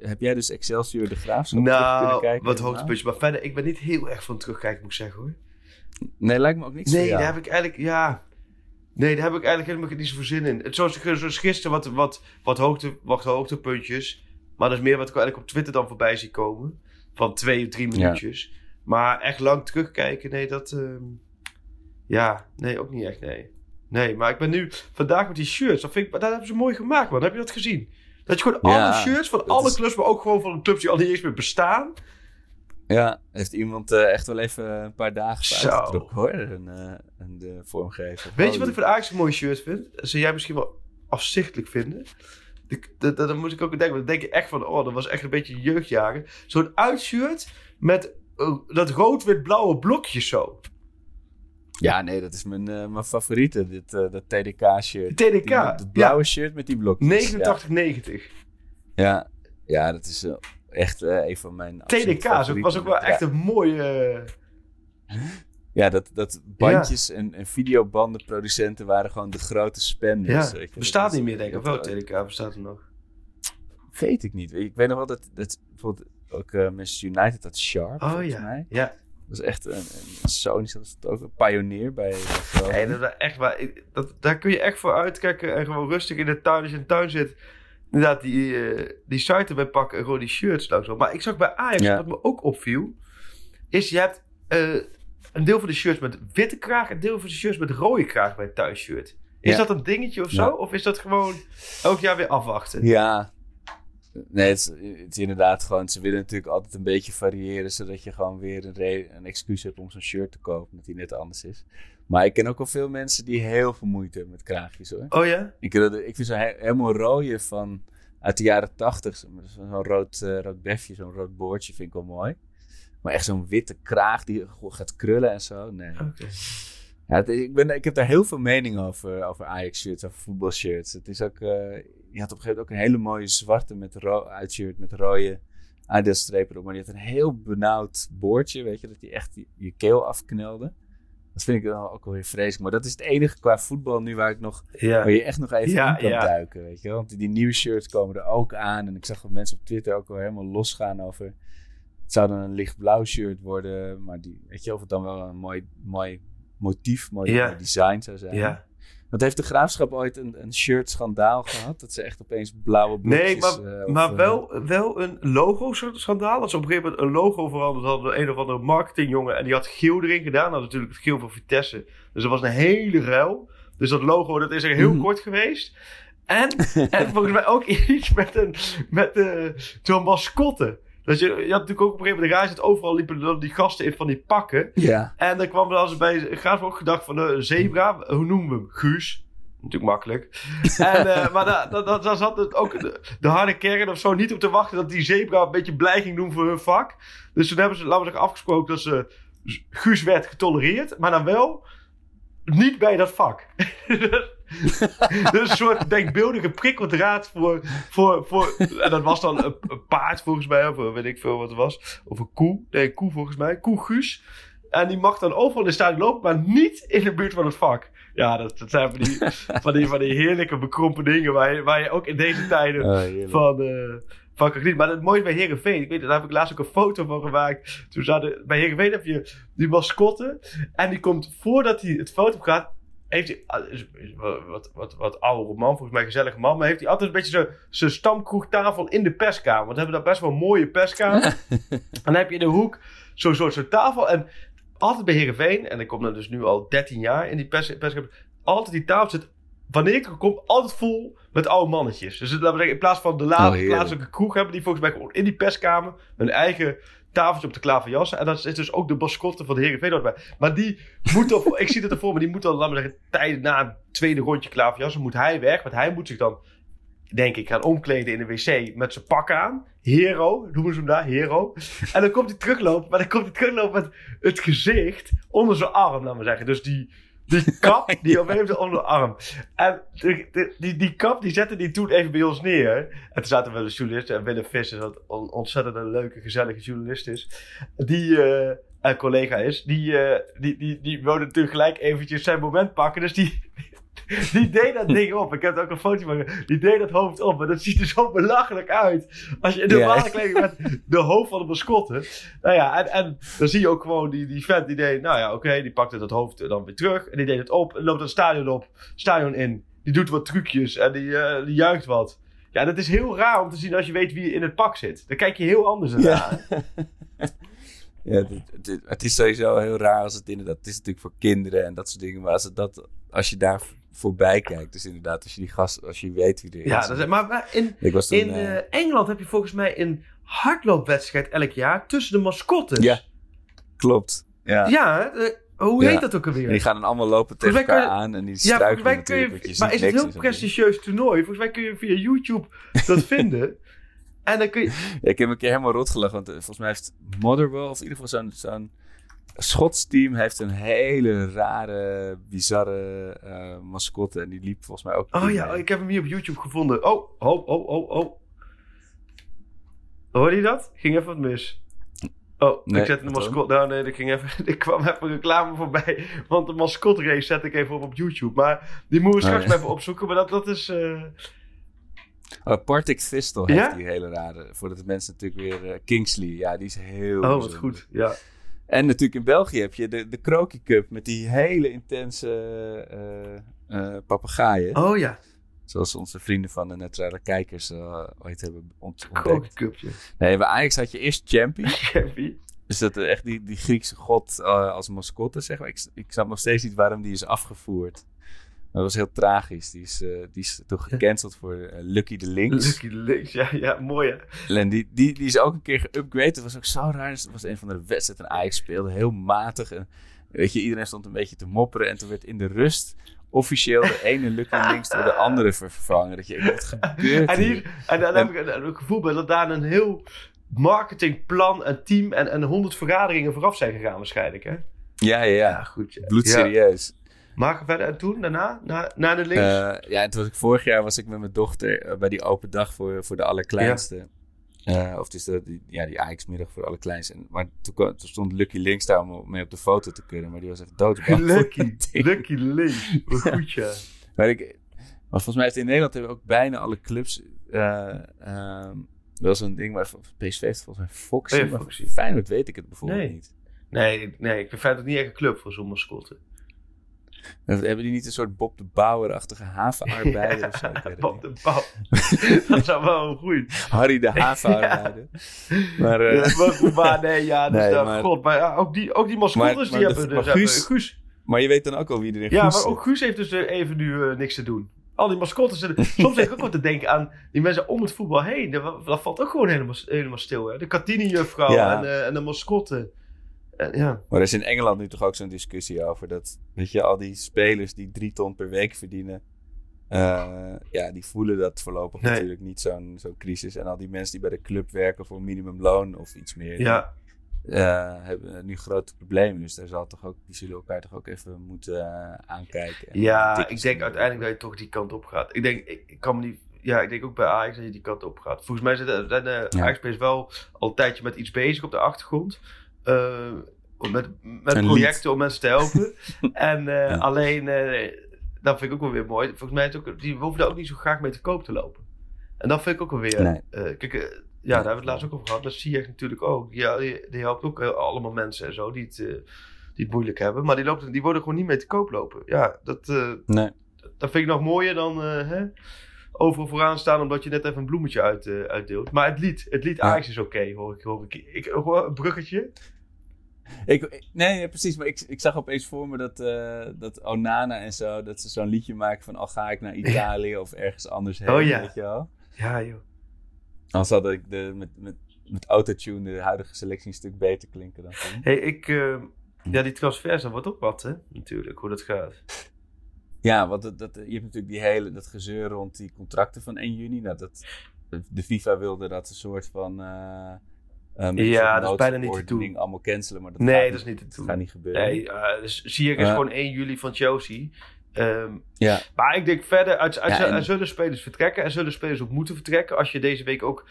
Speaker 1: heb jij dus Excelsior de Graafschap terug kunnen
Speaker 2: Nou,
Speaker 1: kijken?
Speaker 2: wat hoogtepuntjes. Maar verder, ik ben niet heel erg van terugkijken, moet ik zeggen hoor.
Speaker 1: Nee, lijkt me ook niks
Speaker 2: Nee, daar heb ik eigenlijk, ja... Nee, daar heb ik eigenlijk helemaal niet zoveel zin in. Het zoals, zoals gisteren wat, wat, wat, hoogte, wat hoogtepuntjes. Maar dat is meer wat ik eigenlijk op Twitter dan voorbij zie komen. Van twee of drie minuutjes. Maar echt lang terugkijken, nee, dat... ehm, ja, nee, ook niet echt, nee. Nee, maar ik ben nu vandaag met die shirts. Dat, vind ik, dat hebben ze mooi gemaakt, man. Heb je dat gezien? Dat je gewoon
Speaker 1: Ja,
Speaker 2: alle shirts van alle
Speaker 1: is-
Speaker 2: clubs, maar ook gewoon van de clubs die al niet eens meer bestaan.
Speaker 1: Ja, heeft iemand eh, echt wel even een paar dagen
Speaker 2: Zo.
Speaker 1: uitgetrokken hoor. Een, een de vormgever.
Speaker 2: Weet je wat ik van Ajax een mooi shirt vind? Zou jij misschien wel afzichtelijk vinden. Dat moet ik ook denken. want Dan denk je echt van, oh, dat was echt een beetje jeugdjaren. Zo'n uitshirt met dat rood-wit-blauwe blokje zo.
Speaker 1: Ja, nee, dat is mijn, eh, mijn favoriete. Dit, eh, dat TDK-shirt.
Speaker 2: TDK,
Speaker 1: Die- Het blauwe shirt met die blokjes.
Speaker 2: 89-90.
Speaker 1: Ja, ja, ja dat is eh, echt eh, een van mijn
Speaker 2: TDK was ook wel echt een mooie... eh,
Speaker 1: Ja, dat, dat bandjes en, en videobandenproducenten waren gewoon de grote spenders.
Speaker 2: ja,
Speaker 1: weet je.
Speaker 2: bestaat
Speaker 1: Dat
Speaker 2: niet meer, denk ik. Of wel, TDK bestaat er nog.
Speaker 1: Weet ik niet. Ik weet nog wel dat, dat bijvoorbeeld ook eh Manchester United had Sharp,
Speaker 2: Oh
Speaker 1: volgens
Speaker 2: ja.
Speaker 1: mij.
Speaker 2: Ja,
Speaker 1: Dat is echt een, een Sony, dat is ook een pionier bij,
Speaker 2: nee, dat is echt waar. Dat, daar kun je echt voor uitkijken en gewoon rustig in de tuin, als je in de tuin zit, inderdaad die, eh, die site erbij pakken en gewoon die shirts langzaam. Maar ik zag bij Ajax,
Speaker 1: Ja.
Speaker 2: wat me ook opviel, is je hebt eh, een deel van de shirts met witte kraag, een deel van de shirts met rode kraag bij het thuisshirt. Is
Speaker 1: Ja.
Speaker 2: dat een dingetje of zo?
Speaker 1: Ja.
Speaker 2: Of is dat gewoon elk jaar weer afwachten?
Speaker 1: Ja. Nee, het is, het is inderdaad gewoon... Ze willen natuurlijk altijd een beetje variëren... zodat je gewoon weer een, een excuus hebt om zo'n shirt te kopen... dat die net anders is. Maar ik ken ook al veel mensen die heel veel moeite hebben met kraagjes, hoor.
Speaker 2: Oh ja?
Speaker 1: Ik, ik vind zo'n he- helemaal rode van... uit de jaren tachtig. Zo'n rood, eh, rood befje, zo'n rood boordje vind ik wel mooi. Maar echt zo'n witte kraag die gewoon gaat krullen en zo. Nee.
Speaker 2: Oké.
Speaker 1: Ja, het- ik, ben, ik heb daar heel veel mening over, over Ajax-shirts, over voetbalshirts. Het is ook, eh, je had op een gegeven moment ook een hele mooie zwarte met uitshirt met rode Adidas-strepen erop. Maar die had een heel benauwd boordje, weet je, dat die echt je, keel afknelde. Dat vind ik wel ook wel weer vreselijk. Maar dat is het enige qua voetbal nu waar ik nog,
Speaker 2: Ja.
Speaker 1: waar je echt nog even
Speaker 2: Ja,
Speaker 1: in kan
Speaker 2: ja.
Speaker 1: duiken, weet je wel. Want die, nieuwe shirts komen er ook aan. En ik zag dat mensen op Twitter ook wel helemaal losgaan over... Het zou dan een lichtblauw shirt worden, maar die, weet je, of het dan wel een mooi, mooi motief, mooi design zou zijn.
Speaker 2: Ja.
Speaker 1: Want heeft de graafschap ooit een, een shirt schandaal gehad? Dat ze echt opeens blauwe blokjes...
Speaker 2: Nee, maar,
Speaker 1: eh,
Speaker 2: maar
Speaker 1: eh,
Speaker 2: wel, wel een logo-schandaal. Dat ze op een gegeven moment een logo veranderd hadden door een of andere marketingjongen. En die had geel erin gedaan. Dat natuurlijk het geel van Vitesse. Dus dat was een hele ruil. Dus dat logo, dat is er heel
Speaker 1: Mhm.
Speaker 2: kort geweest. En, en volgens mij ook iets met een met, eh, zo'n mascotte. Dus je, je had natuurlijk ook op een gegeven moment de reis dat overal liepen dan die gasten in van die pakken.
Speaker 1: Ja.
Speaker 2: En dan kwam er als bij Graaf ook gedacht van een zebra, hoe noemen we hem? Guus. Natuurlijk makkelijk. En, eh, maar daar da, da, zat het ook de, de harde kern of zo niet op te wachten dat die zebra een beetje blij ging doen voor hun vak. Dus toen hebben ze, laten we zeggen, afgesproken dat ze Guus werd getolereerd, maar dan wel niet bij dat vak. dus een soort denkbeeldige prikkeldraad voor, voor, voor... En dat was dan een, een paard volgens mij, of weet ik veel wat het was. Of een koe. Nee, een koe volgens mij. Koe Guus. En die mag dan overal in de stadion lopen, maar niet in de buurt van het vak. Ja, dat, dat zijn van die, van, die, van die heerlijke bekrompen dingen waar je, waar je ook in deze tijden
Speaker 1: Oh,
Speaker 2: van, eh van. Maar het mooie bij Heerenveen, ik weet, daar heb ik laatst ook een foto van gemaakt. Toen zaten, bij Heerenveen heb je die mascotte. En die komt voordat hij het foto gaat, heeft hij, ah, wat, wat, wat oude man, volgens mij gezellige man, maar heeft hij altijd een beetje zo- zijn stamkroegtafel in de perskamer. Want we hebben daar best wel een mooie perskamer. en dan heb je in de hoek zo'n soort zo'n tafel. En altijd bij Heerenveen, en ik kom er dus nu al 13 jaar in die pers, perskamer, altijd die tafel zit, wanneer ik er kom, altijd vol met oude mannetjes. Dus laten we zeggen, in plaats van de la-
Speaker 1: Oh,
Speaker 2: plaatselijke kroeg hebben die volgens mij gewoon in die perskamer hun eigen tafeltje op de klaverjassen. En dat is dus ook de mascotte van de Heerenveen erbij. Maar die moet toch, ik zie het ervoor, maar die moet dan, laten we zeggen, tijden na het tweede rondje klaverjassen, moet hij weg. Want hij moet zich dan, denk ik, gaan omkleden in de wc met zijn pak aan. Hero, noemen ze hem daar, hero. En dan komt hij teruglopen, maar dan komt hij teruglopen met het gezicht onder zijn arm, laten we zeggen. Dus die, die kap, die op moment onder de arm. En de, de- die, die kap, die zette die toen even bij ons neer. En toen zaten we wel de journalisten. En Willem Vissers, wat een ontzettend een leuke, gezellige journalist is. Die, eh een collega is. Die, eh, die, die, die wilde natuurlijk gelijk eventjes zijn moment pakken. Dus die, die deed dat ding op. Ik heb er ook een foto van. Die deed dat hoofd op. Maar dat ziet er zo belachelijk uit. Als je in de normale kleding met de hoofd van de mascotte. Nou ja, en, en dan zie je ook gewoon die, die vent die deed. Nou ja, oké, die pakte dat hoofd dan weer terug. En die deed het op. En loopt het stadion op. Stadion in. Die doet wat trucjes. En die, eh, die juicht wat. Ja, dat is heel raar om te zien als je weet wie in het pak zit. Dan kijk je heel anders naar.
Speaker 1: Ja. Ja, het, het- het is sowieso heel raar als het inderdaad... Het is natuurlijk voor kinderen en dat soort dingen. Maar als, het dat, als je daar voorbij kijkt... Dus inderdaad, als je die gast... Als je weet wie er is.
Speaker 2: Ja, dat is, maar, maar in,
Speaker 1: Ik was toen...
Speaker 2: in
Speaker 1: eh,
Speaker 2: eh, Engeland heb je volgens mij een hardloopwedstrijd elk jaar tussen de mascottes.
Speaker 1: Ja. klopt. Ja.
Speaker 2: Ja, hoe
Speaker 1: Ja.
Speaker 2: heet dat ook alweer?
Speaker 1: En die gaan dan allemaal lopen tegen elkaar
Speaker 2: kun je-
Speaker 1: aan. En die
Speaker 2: ja, volgens
Speaker 1: struikelen
Speaker 2: mij kun je,
Speaker 1: natuurlijk. want je
Speaker 2: maar is het een heel prestigieus toernooi? Volgens mij kun je via YouTube dat vinden. En dan kun je...
Speaker 1: Ja, ik heb een keer helemaal rot gelachen. Want eh, volgens mij heeft Motherwell, of in ieder geval zo'n zo'n Schots team, heeft een hele rare, bizarre eh, mascotte. En die liep volgens mij ook.
Speaker 2: Oh ja,
Speaker 1: eh,
Speaker 2: oh, ik heb hem hier op YouTube gevonden. Oh, oh, oh, oh, oh. Hoorde je dat? Ging even wat mis. Oh,
Speaker 1: Nee,
Speaker 2: ik zette de mascotte... Nou nee, er, ging even, er kwam even reclame voorbij. Want de mascotte race zet ik even op op YouTube. Maar die moeten we straks
Speaker 1: Oh, ja.
Speaker 2: maar even opzoeken. Maar dat, dat is...
Speaker 1: Oh, Partick Thistle
Speaker 2: Ja?
Speaker 1: heeft die hele rare. Voordat de mensen natuurlijk weer. eh, Kingsley, ja, die is heel.
Speaker 2: Oh, wat
Speaker 1: bijzonder.
Speaker 2: goed. Ja.
Speaker 1: En natuurlijk in België heb je de, de Croaky Cup met die hele intense eh, papegaaien.
Speaker 2: Oh ja,
Speaker 1: Zoals onze vrienden van de neutrale kijkers ooit hebben ont-
Speaker 2: Croaky
Speaker 1: ontdekt.
Speaker 2: Cupje.
Speaker 1: Nee, bij Ajax had je eerst Champion.
Speaker 2: Champy.
Speaker 1: Dus dat echt die, die Griekse god als mascotte, zeg maar. Ik, ik snap nog steeds niet waarom die is afgevoerd. Dat was heel tragisch. Die is, eh, die is toen gecanceld voor eh, Lucky de Links.
Speaker 2: Lucky de Links, ja, ja mooi hè.
Speaker 1: En die, die, die is ook een keer geüpgrade. Dat was ook zo raar. Dat was een van de wedstrijden. En Ajax speelde heel matig. En weet je, iedereen stond een beetje te mopperen. En toen werd in de rust officieel de ene Lucky Links door de andere vervangen. Dat je, wat gebeurt
Speaker 2: en, hier, en dan heb ik een, een gevoel bij dat daar een heel marketingplan en team en, en honderd vergaderingen vooraf zijn gegaan waarschijnlijk hè.
Speaker 1: Ja, ja, ja.
Speaker 2: Ja, goed. Ja.
Speaker 1: Bloedserieus.
Speaker 2: Maar verder en toen, daarna, na, na de links.
Speaker 1: Eh, ja, en toen was ik vorig jaar was ik met mijn dochter eh, bij die open dag voor, voor de allerkleinste. Eh, of dus de, die, ja, die Ajax-middag voor de allerkleinste. En, maar toen, stond Lucky links daar om mee op de foto te kunnen. Maar die was echt dood.
Speaker 2: Lucky, Lucky links. Wat goed ja.
Speaker 1: Maar, ik, maar volgens mij heeft in Nederland hebben ook bijna alle clubs eh, ehm, wel zo'n ding. Maar PSV heeft volgens mij Foxy.
Speaker 2: Oh ja,
Speaker 1: maar
Speaker 2: Foxy.
Speaker 1: Feyenoord weet ik het bijvoorbeeld
Speaker 2: Nee.
Speaker 1: niet.
Speaker 2: Nee, nee, ik vind Feyenoord niet echt een club voor zo'n mascotte.
Speaker 1: Hebben die niet een soort Bob de Bauer-achtige havenarbeider of zo?
Speaker 2: Bob de Bouw. dat zou wel een goeie.
Speaker 1: Harry de havenarbeider. Maar, eh,
Speaker 2: Ja, maar goed, nee, ja, dus
Speaker 1: Nee, maar-
Speaker 2: god, maar ja, ook die, ook die mascottes, die
Speaker 1: de-
Speaker 2: hebben,
Speaker 1: maar
Speaker 2: dus hebben
Speaker 1: Guus-
Speaker 2: Guus.
Speaker 1: maar je weet dan ook al wie erin
Speaker 2: Ja,
Speaker 1: goed
Speaker 2: maar ook Guus heeft dus eh, even nu eh, niks te doen. Al die mascottes. Soms denk ik ook wat te denken aan die mensen om het voetbal heen. Dat, dat valt ook gewoon helemaal, helemaal stil. Hè? De Katini-juffrouw
Speaker 1: Ja.
Speaker 2: en, eh, en de mascotte. En, ja.
Speaker 1: Maar er is in Engeland nu toch ook zo'n discussie over dat, weet je, al die spelers die drie ton per week verdienen, eh, ja, die voelen dat voorlopig
Speaker 2: Nee.
Speaker 1: natuurlijk niet zo'n zo'n crisis. En al die mensen die bij de club werken voor minimumloon of iets meer, die,
Speaker 2: ja,
Speaker 1: eh, hebben nu grote problemen. Dus daar zal toch ook, die zullen elkaar toch ook even moeten eh, aankijken. en
Speaker 2: ja ik denk uiteindelijk dat je toch die kant op gaat. Ik denk, ik, ik kan me niet... Ja, ik denk ook bij Ajax dat je die kant op gaat. Volgens mij zijn de, zijn de
Speaker 1: Ja.
Speaker 2: Ajax is wel al een tijdje met iets bezig op de achtergrond. Eh, met met projecten om mensen te helpen. en eh,
Speaker 1: Ja.
Speaker 2: alleen, eh, dat vind ik ook wel weer mooi. Volgens mij is ook, die hoeven daar ook niet zo graag mee te koop te lopen. En dat vind ik ook wel weer...
Speaker 1: Nee.
Speaker 2: kijk, ja, daar hebben we het laatst ook over gehad. Dat zie je natuurlijk ook. Ja, die, die helpt ook allemaal mensen en zo die het, die het moeilijk hebben. Maar die, lopen, die worden gewoon niet mee te koop lopen. Ja, dat,
Speaker 1: Nee.
Speaker 2: dat vind ik nog mooier dan hè, overal vooraan staan omdat je net even een bloemetje uit, eh, uitdeelt. Maar het lied, het lied. Ajax is oké, hoor ik. Hoor ik, ik hoor een bruggetje.
Speaker 1: Ik, nee, precies. Maar ik, ik zag opeens voor me dat, eh, dat Onana en zo, dat ze zo'n liedje maken van al ga ik naar Italië of ergens anders heen,
Speaker 2: Oh ja.
Speaker 1: weet je wel.
Speaker 2: Ja, joh.
Speaker 1: Anders had ik de, met, met, met autotune de huidige selectie een stuk beter klinken dan toen.
Speaker 2: hey, ik... eh, ja, die transfers, dat wordt ook wat, hè? Natuurlijk, hoe dat gaat.
Speaker 1: Ja, want dat, dat, je hebt natuurlijk die hele, dat gezeur rond die contracten van 1 juni. Nou, dat, de FIFA wilde dat een soort van... eh eh, met een
Speaker 2: Ja,
Speaker 1: soort
Speaker 2: dat is bijna niet te doen.
Speaker 1: allemaal cancelen. Maar dat
Speaker 2: Nee,
Speaker 1: gaat
Speaker 2: dat is niet te
Speaker 1: dat
Speaker 2: doen.
Speaker 1: gaat niet gebeuren.
Speaker 2: Nee, uh, dus Ziyech is
Speaker 1: Ja.
Speaker 2: gewoon 1 juli van Chelsea. Ehm,
Speaker 1: Ja,
Speaker 2: maar ik denk verder, uit, uit,
Speaker 1: Ja, en-
Speaker 2: er zullen spelers vertrekken. Er zullen spelers ook moeten vertrekken. Als je deze week ook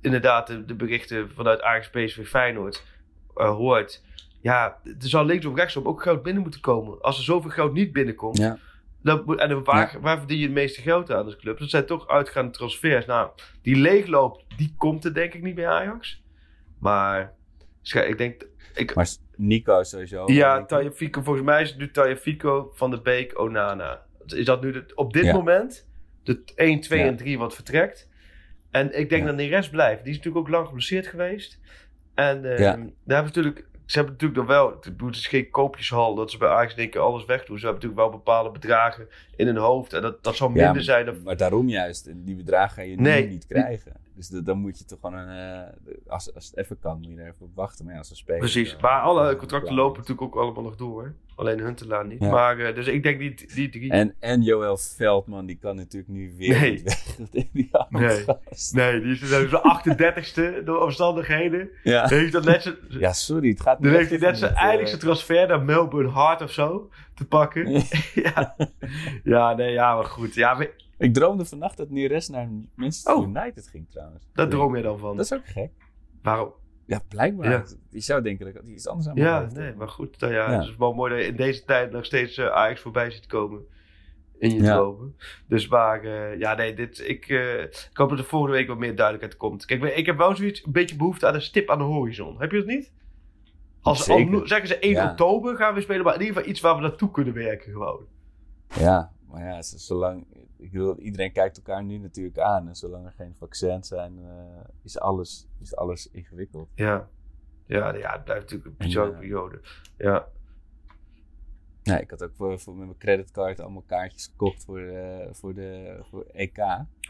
Speaker 2: inderdaad de, de berichten vanuit Ajax PSV Feyenoord eh, hoort. Ja, er zal links of rechtsom ook geld binnen moeten komen. Als er zoveel geld niet binnenkomt.
Speaker 1: ja.
Speaker 2: Moet- en waar, waar verdien je het meeste geld aan als club? Dat zijn toch uitgaande transfers. Nou, die leegloop, die komt er denk ik niet bij Ajax. Maar ik denk... Ik,
Speaker 1: Maar Nico sowieso...
Speaker 2: ja,
Speaker 1: ik.
Speaker 2: Tagliafico. Volgens mij is het nu Tagliafico, Van de Beek, Onana. Is dat nu de, op dit
Speaker 1: Ja.
Speaker 2: moment de 1, 2
Speaker 1: Ja.
Speaker 2: en 3 wat vertrekt? En ik denk
Speaker 1: Ja.
Speaker 2: dat de rest blijft. Die is natuurlijk ook lang geblesseerd geweest. En eh,
Speaker 1: Ja.
Speaker 2: daar hebben we natuurlijk... Ze hebben natuurlijk nog wel... Het is geen koopjeshal dat ze bij Ajax keer alles wegdoen. Ze hebben natuurlijk wel bepaalde bedragen in hun hoofd. En dat, dat zal
Speaker 1: Ja,
Speaker 2: minder zijn dan...
Speaker 1: Maar daarom juist, die bedragen ga je nu niet krijgen. Dus dan moet je toch gewoon, een, eh, als, als het even kan, moet je er even op wachten. Maar ja, als een speler...
Speaker 2: Precies.
Speaker 1: eh,
Speaker 2: Maar alle
Speaker 1: eh,
Speaker 2: contracten lopen natuurlijk ook allemaal nog door. Alleen Huntelaar niet.
Speaker 1: Ja.
Speaker 2: Maar, eh, dus ik denk die, die drie...
Speaker 1: En, en Joël Veldman, die kan natuurlijk nu weer
Speaker 2: Nee.
Speaker 1: niet weg. die
Speaker 2: Nee. Nee, die is de 38ste door omstandigheden.
Speaker 1: Ja.
Speaker 2: Dan heeft dat net zijn,
Speaker 1: ja, sorry, het gaat
Speaker 2: dan
Speaker 1: niet
Speaker 2: heeft hij net zijn
Speaker 1: met, eh,
Speaker 2: eindigste transfer naar Melbourne Heart of zo te pakken. ja. ja, nee, ja, maar goed. Ja,
Speaker 1: Ik droomde vannacht dat Neres naar Manchester
Speaker 2: Oh.
Speaker 1: United ging trouwens.
Speaker 2: daar droom je dan van.
Speaker 1: Dat is ook gek.
Speaker 2: Waarom?
Speaker 1: Ja, blijkbaar.
Speaker 2: Ja.
Speaker 1: Je zou denken dat ik iets anders aan
Speaker 2: Ja, nee, maar goed. Nou ja,
Speaker 1: Ja.
Speaker 2: Het is wel mooi dat je in deze tijd nog steeds eh, Ajax voorbij ziet komen. In je
Speaker 1: Ja.
Speaker 2: Dus maar, eh, ja, nee, dit, ik, eh, ik hoop dat er volgende week wat meer duidelijkheid komt. Kijk, ik heb wel zoiets, een beetje behoefte aan een stip aan de horizon. Heb je dat niet? Als,
Speaker 1: Zeker.
Speaker 2: als zeggen ze 1
Speaker 1: Ja.
Speaker 2: oktober gaan we spelen, maar in ieder geval iets waar we naartoe kunnen werken gewoon.
Speaker 1: Ja, maar ja, zolang... Ik bedoel, iedereen kijkt elkaar nu natuurlijk aan. En zolang er geen vaccins zijn, eh, is, alles, is alles ingewikkeld.
Speaker 2: Ja. Ja, ja het blijft natuurlijk een
Speaker 1: En,
Speaker 2: bizarre
Speaker 1: eh,
Speaker 2: periode. Ja.
Speaker 1: Ja, ik had ook voor, voor met mijn creditcard allemaal kaartjes gekocht voor, eh, voor de voor EK.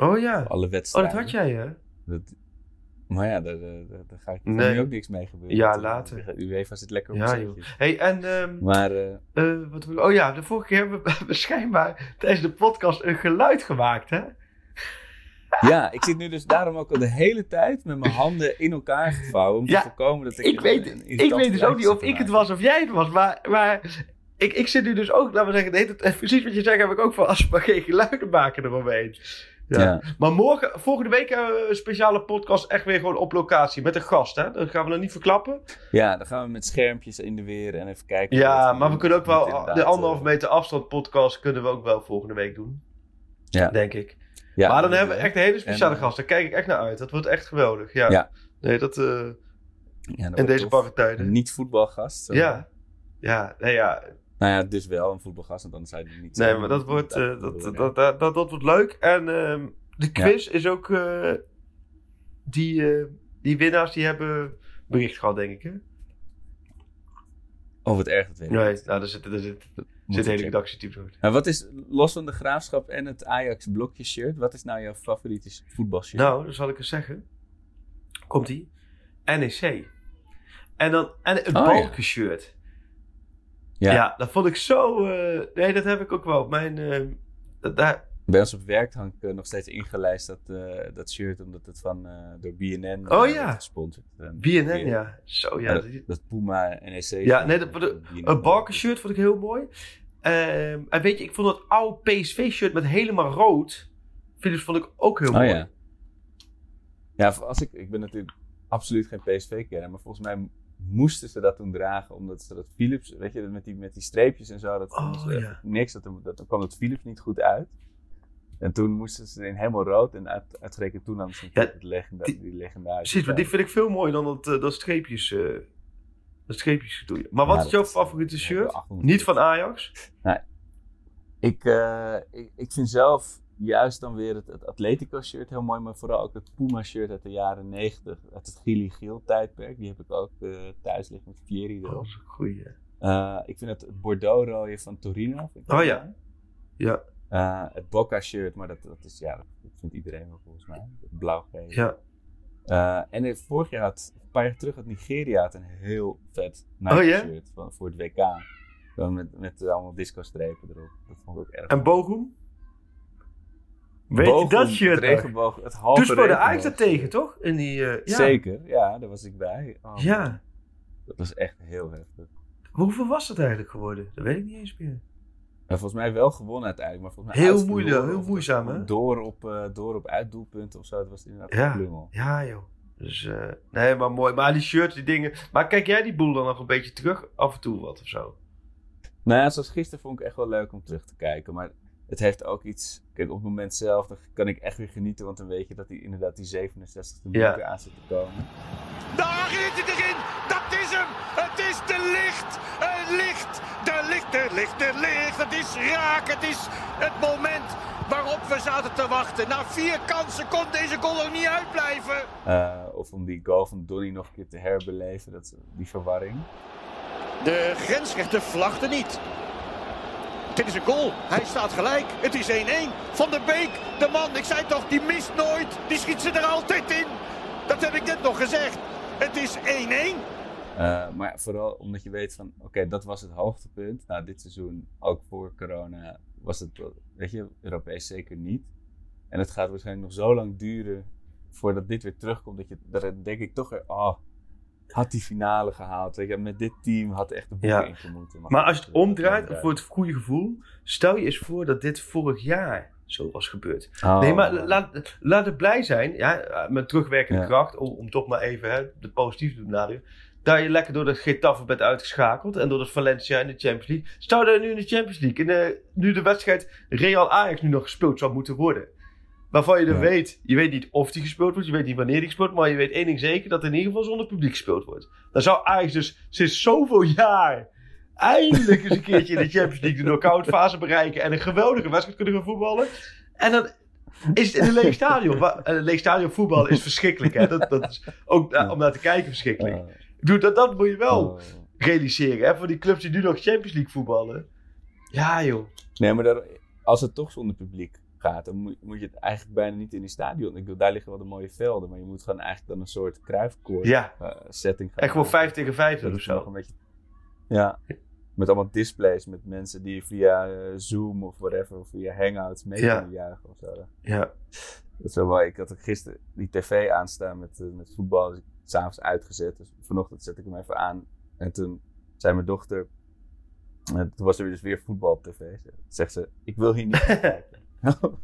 Speaker 2: Oh ja.
Speaker 1: Alle
Speaker 2: Oh,
Speaker 1: wedstrijden.
Speaker 2: dat had jij, hè?
Speaker 1: Dat- maar ja, daar, daar, daar- daar ga ik daar
Speaker 2: Nee.
Speaker 1: nu ook niks mee gebeuren.
Speaker 2: Ja, later.
Speaker 1: de UEFA zit lekker op
Speaker 2: Ja, joh. hey, en... ehm,
Speaker 1: Maar eh,
Speaker 2: wat, oh ja, de vorige keer hebben we, schijnbaar tijdens de podcast een geluid gemaakt, hè?
Speaker 1: ja, ik zit nu dus daarom ook al de hele tijd met mijn handen in elkaar gevouwen. Om
Speaker 2: Ja,
Speaker 1: te voorkomen dat ik...
Speaker 2: Ik weet, ik weet dus ook niet of ik het was of jij het was, maar, maar ik, ik zit nu dus ook, laten we zeggen, de hele tijd- precies wat je zegt heb ik ook van als we geen geluiden maken eromheen. Ja.
Speaker 1: Ja.
Speaker 2: Maar morgen, volgende week hebben we een speciale podcast echt weer gewoon op locatie met een gast, hè? Dat gaan we nog niet verklappen.
Speaker 1: Ja, dan gaan we met schermpjes in de weer en even kijken.
Speaker 2: Ja, maar we kunnen ook wel
Speaker 1: Niet
Speaker 2: de anderhalf
Speaker 1: eh,
Speaker 2: meter afstand podcast kunnen we ook wel volgende week doen.
Speaker 1: Ja.
Speaker 2: Denk ik.
Speaker 1: ja,
Speaker 2: maar dan hebben we echt een hele speciale
Speaker 1: En, eh,
Speaker 2: gast. Daar kijk ik echt naar uit. Dat wordt echt geweldig. Ja.
Speaker 1: Ja.
Speaker 2: Nee, dat eh,
Speaker 1: Ja,
Speaker 2: in deze barre tijden.
Speaker 1: Een niet-voetbalgast. zo.
Speaker 2: Ja. Ja, nee, ja.
Speaker 1: Nou ja, dus wel een voetbalgast, want anders zou je het niet
Speaker 2: Nee, maar dat wordt, eh, dat, dat, dat, dat, dat, dat wordt leuk. En ehm, de quiz is ook... eh, die, eh, die winnaars die hebben bericht gehad, denk ik. Hè?
Speaker 1: Oh, wat erg, dat weet ik
Speaker 2: Nee, nou, daar zit, daar zit,
Speaker 1: Dat
Speaker 2: zit een hele redactieteam zo.
Speaker 1: Maar wat is, los van de graafschap en het Ajax blokje shirt, wat is nou jouw favoriete voetbalshirt?
Speaker 2: Nou, dan zal ik eens zeggen. Komt-ie. NEC. En dan en het
Speaker 1: Oh,
Speaker 2: balkenshirt. Ja.
Speaker 1: ja,
Speaker 2: dat vond ik zo... eh, nee, dat heb ik ook wel. Mijn... eh, dat- daar,
Speaker 1: bij ons op werk hangt eh, nog steeds ingelijst dat, dat shirt, omdat het van, door BNN
Speaker 2: Oh, ja.
Speaker 1: gesponsord. Eh,
Speaker 2: BNN, ja. Zo, ja.
Speaker 1: dat, Puma NEC.
Speaker 2: Ja, nee, dat-
Speaker 1: BNN.
Speaker 2: Een balkenshirt vond ik heel mooi. Ehm, en weet je, ik vond dat oude PSV-shirt met helemaal rood. Philips vond ik ook heel
Speaker 1: Oh
Speaker 2: mooi.
Speaker 1: ja. Ja, als ik, ik ben natuurlijk absoluut geen PSV-kenner, maar volgens mij moesten ze dat toen dragen, omdat ze dat Philips, weet je, met die, met die streepjes en zo, dat
Speaker 2: Oh,
Speaker 1: ze echt
Speaker 2: ja.
Speaker 1: niks, dat, dat, dan kwam het Philips niet goed uit. En toen moesten ze in helemaal rood en uit, uitgerekend toen hadden ze
Speaker 2: Ja,
Speaker 1: het legenda
Speaker 2: die-
Speaker 1: die legendarische.
Speaker 2: Precies, maar die vind ik veel mooier dan dat, eh, dat streepjes. eh dat streepjes gedoe. Maar wat
Speaker 1: Ja,
Speaker 2: is jouw favoriete shirt?
Speaker 1: hebben we 800
Speaker 2: Niet van Ajax?
Speaker 1: Ik, eh, ik, ik vind zelf juist dan weer het, het Atletico shirt heel mooi, maar vooral ook het Puma shirt uit de jaren 90, uit het Gili Geel tijdperk. Die heb ik ook eh, thuis liggen met Fieri
Speaker 2: Dat
Speaker 1: erop.
Speaker 2: is een goeie.
Speaker 1: Eh, ik vind het, het Bordeaux rode van Torino. Vind ik
Speaker 2: Oh ja.
Speaker 1: mooi.
Speaker 2: Ja,
Speaker 1: Eh, het Boca shirt, maar dat, dat is ja, dat, dat vindt iedereen wel volgens mij. Het blauw-geel.
Speaker 2: ja.
Speaker 1: En vorig jaar had, een paar jaar terug had Nigeria had een heel vet
Speaker 2: Oh,
Speaker 1: Nike
Speaker 2: ja?
Speaker 1: shirt van, voor het WK. Met, met allemaal disco-strepen erop. Dat vond ik ook erg
Speaker 2: En
Speaker 1: mooi.
Speaker 2: Weet je dat shirt
Speaker 1: Het regenboog, het halve
Speaker 2: Toen speelde Ajax
Speaker 1: regenboog.
Speaker 2: daar tegen, toch? In die, eh, ja.
Speaker 1: Zeker, ja, daar was ik bij. Oh,
Speaker 2: Ja.
Speaker 1: Dat was echt heel heftig.
Speaker 2: Hoeveel was het eigenlijk geworden? Dat weet ik niet eens meer.
Speaker 1: En volgens mij wel gewonnen uiteindelijk, maar volgens mij
Speaker 2: Heel moeilijk, heel moeizaam, hè?
Speaker 1: Door op, eh, door op uitdoelpunten of zo, dat was inderdaad
Speaker 2: Ja.
Speaker 1: klungel.
Speaker 2: Ja, joh. Dus, eh, nee, maar mooi. Maar die shirts, die dingen. Maar kijk jij die boel dan nog een beetje terug? Af en toe wat of zo?
Speaker 1: Nou ja, zoals gisteren vond ik echt wel leuk om terug te kijken, maar het heeft ook iets... Kijk, op het moment zelf dan kan ik echt weer genieten, want dan weet je dat die, inderdaad die 67e minuut
Speaker 2: Ja.
Speaker 1: aan zit te komen.
Speaker 3: Daar is het erin. Dat is hem. Het is de licht. Het licht. De licht, de licht, de licht. Het is raak. Het is het moment waarop we zaten te wachten. Na vier kansen kon deze goal er niet uitblijven.
Speaker 1: Eh, of om die goal van Donny nog een keer te herbeleven, dat, die verwarring.
Speaker 3: De grensrechter vlagde niet. Dit is een goal. Hij staat gelijk. Het is 1-1. Van der Beek, de man, ik zei toch, die mist nooit. Die schiet ze er altijd in. Dat heb ik net nog gezegd. Het is 1-1.
Speaker 1: Eh, maar vooral omdat je weet van, oké, dat was het hoogtepunt. Nou, dit seizoen, ook voor corona, was het, weet je, Europees zeker niet. En het gaat waarschijnlijk nog zo lang duren voordat dit weer terugkomt. Dat je, daar denk ik toch weer, oh, had die finale gehaald. Weet je, met dit team had echt de boeken
Speaker 2: Ja.
Speaker 1: ingemoeten.
Speaker 2: Maar als je het omdraait, voor het goede gevoel, stel je eens voor dat dit vorig jaar zo was gebeurd.
Speaker 1: Oh,
Speaker 2: nee, maar laat, laat het blij zijn, ja, met terugwerkende
Speaker 1: Ja.
Speaker 2: kracht, om, om toch maar even hè, de positieve te benadrukken. Dat je lekker door de Getafe bent uitgeschakeld en door het Valencia in de Champions League. Stel dat je nu in de Champions League, in de, nu de wedstrijd Real Ajax nu nog gespeeld zou moeten worden. Waarvan je
Speaker 1: Ja.
Speaker 2: weet, je weet niet of die gespeeld wordt, je weet niet wanneer die gespeeld wordt, maar je weet één ding zeker, dat in ieder geval zonder publiek gespeeld wordt. Dan zou Ajax dus sinds zoveel jaar eindelijk eens een keertje in de Champions League de knockout fase bereiken en een geweldige wedstrijd kunnen gaan voetballen. En dan is het in een leeg stadion. En een leeg stadion voetballen is verschrikkelijk. Hè? Dat, dat is ook eh, om naar te kijken verschrikkelijk. Ik bedoel, dat, dat moet je wel realiseren. Hè? Voor die clubs die nu nog Champions League voetballen. Ja, joh.
Speaker 1: Nee, maar daar, als het toch zonder publiek gaat, dan moet, je het eigenlijk bijna niet in die stadion. Ik bedoel, daar liggen wel de mooie velden, maar je moet gewoon eigenlijk dan een soort kruifkoord
Speaker 2: Ja.
Speaker 1: eh, setting gaan
Speaker 2: gewoon
Speaker 1: maken.
Speaker 2: 5 tegen 5
Speaker 1: Dat
Speaker 2: doen of zo.
Speaker 1: een beetje... Ja, met allemaal displays, met mensen die via eh, Zoom of whatever, of via Hangouts mee
Speaker 2: Ja.
Speaker 1: kunnen juichen of zo.
Speaker 2: Ja.
Speaker 1: Dat is wel mooi. Ik had ook gisteren die tv aanstaan met, eh, met voetbal. Dus ik s'avonds uitgezet. Dus vanochtend zette ik hem even aan. En toen zei mijn dochter... En toen was er dus weer voetbal op tv. Ze- Zegt ze, ik wil hier niet kijken.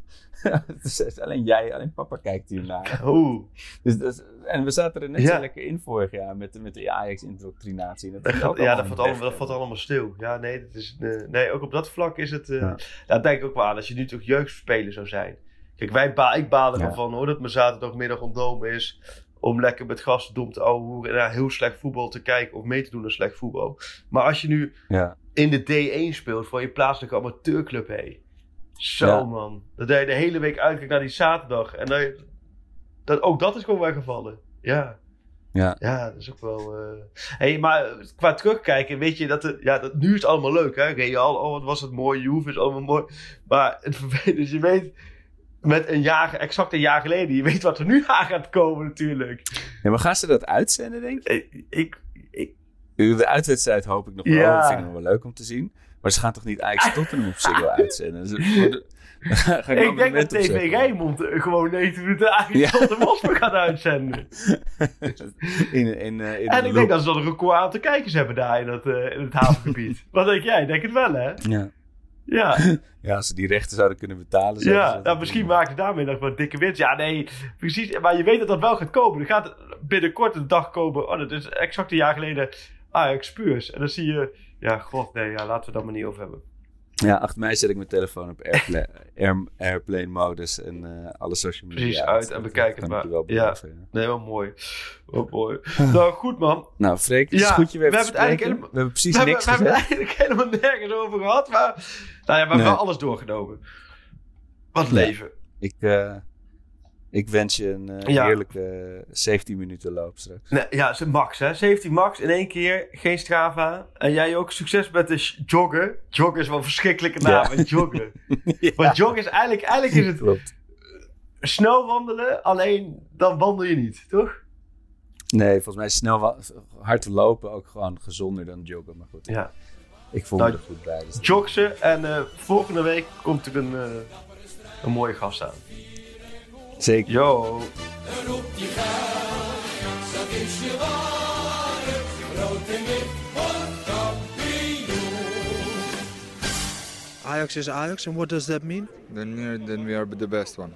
Speaker 1: Ze, alleen jij, alleen papa kijkt hier naar.
Speaker 2: Oeh.
Speaker 1: Dus, dat is- en we zaten er net
Speaker 2: Ja.
Speaker 1: zo lekker in vorig jaar met, de- met de Ajax-indoctrinatie. Dat
Speaker 2: Dat gaat- ja, dat valt, allemaal, dat valt allemaal stil. Ja, nee, dat is, eh, nee, ook op dat vlak is het... eh
Speaker 1: Ja.
Speaker 2: Daar denk ik ook wel aan. Als je nu toch jeugdspeler zou zijn. Kijk, wij ba ik baal ervan hoor, dat mijn zaterdagmiddag ontnomen is... om lekker met gasten dom te ouwehoeren... en naar heel slecht voetbal te kijken of mee te doen aan slecht voetbal. Maar als je nu
Speaker 1: Ja.
Speaker 2: in de D1 speelt voor je plaatselijke amateurclub, hé. Zo
Speaker 1: Ja.
Speaker 2: man. Dat je de hele week uitkijkt naar die zaterdag. En dat, dat, ook dat is gewoon weggevallen. Ja.
Speaker 1: Ja.
Speaker 2: Ja, dat is ook wel... eh hey, maar qua terugkijken, weet je, dat, het, ja, dat nu is het allemaal leuk, hè. Real, oh wat was het mooi. Juve is allemaal mooi. Maar het vervelende is, je weet... Met een jaar, exact een jaar geleden, je weet wat er nu aan gaat komen natuurlijk.
Speaker 1: Ja, maar gaan ze dat uitzenden, denk je?
Speaker 2: Ik, ik, ik,
Speaker 1: De uitwedstrijd hoop ik nog wel.
Speaker 2: Ja.
Speaker 1: Dat vind ik nog wel leuk om te zien. Maar ze gaan toch niet Ajax Tottenham op Ziggo uitzenden? Dus ga ik
Speaker 2: denk dat TV
Speaker 1: opzeggen.
Speaker 2: Rijnmond eh, gewoon 9 minuten eigenlijk
Speaker 1: Ja.
Speaker 2: tot de gaat uitzenden.
Speaker 1: in, in, eh, in
Speaker 2: En ik denk dat ze dan een record aantal kijkers hebben daar in het, eh, in het havengebied. Wat denk jij? Denk het wel, hè?
Speaker 1: Ja.
Speaker 2: Ja,
Speaker 1: ja, als ze die rechten zouden kunnen betalen. zouden ze
Speaker 2: ja.
Speaker 1: dat
Speaker 2: Nou, misschien maakt het daarmee nog wat dikke winst. Ja, nee, precies. Maar je weet dat dat wel gaat komen. Er gaat binnenkort een dag komen. Oh, dat is exact een jaar geleden Ajax Puurs. En dan zie je... Ja, god, nee, ja, laten we daar maar niet over hebben.
Speaker 1: Ja, 8 mei zet ik mijn telefoon op airplane, air, airplane modus en eh alle social media.
Speaker 2: Precies, uit en bekijk het maar.
Speaker 1: wel
Speaker 2: Ja.
Speaker 1: beloven, ja.
Speaker 2: Nee, wel mooi. Wel mooi. nou, goed, man.
Speaker 1: Nou, Freek, het is
Speaker 2: Ja,
Speaker 1: goed je weer
Speaker 2: we hebben het helemaal-
Speaker 1: We hebben precies
Speaker 2: we hebben,
Speaker 1: niks
Speaker 2: we hebben het eigenlijk helemaal nergens over gehad. Maar nou ja, we hebben
Speaker 1: Nee.
Speaker 2: wel alles doorgenomen. Wat leven.
Speaker 1: Ik, eh, ik wens je een eh,
Speaker 2: Ja.
Speaker 1: heerlijke 17 minuten loop straks.
Speaker 2: Nee, ja, max, hè. 17 max in één keer. Geen Strava. En jij ook succes met de joggen. Joggen is wel een verschrikkelijke naam, hè, joggen. Want joggen is eigenlijk, eigenlijk is het
Speaker 1: Klopt.
Speaker 2: snel wandelen, alleen dan wandel je niet, toch?
Speaker 1: Nee, volgens mij is snel hard lopen ook gewoon gezonder dan joggen. Maar goed,
Speaker 2: Ja.
Speaker 1: ik voel
Speaker 2: Nou,
Speaker 1: me er goed bij. Dus
Speaker 2: Jogsen en eh, volgende week komt er een, eh, een mooie gast aan.
Speaker 1: Zeker.
Speaker 2: Yo.
Speaker 4: Roep die geld, dat is je waarde. Rood en wit wordt kampioen.
Speaker 5: Ajax is Ajax, and what does that mean?
Speaker 6: Then, then we are the best one.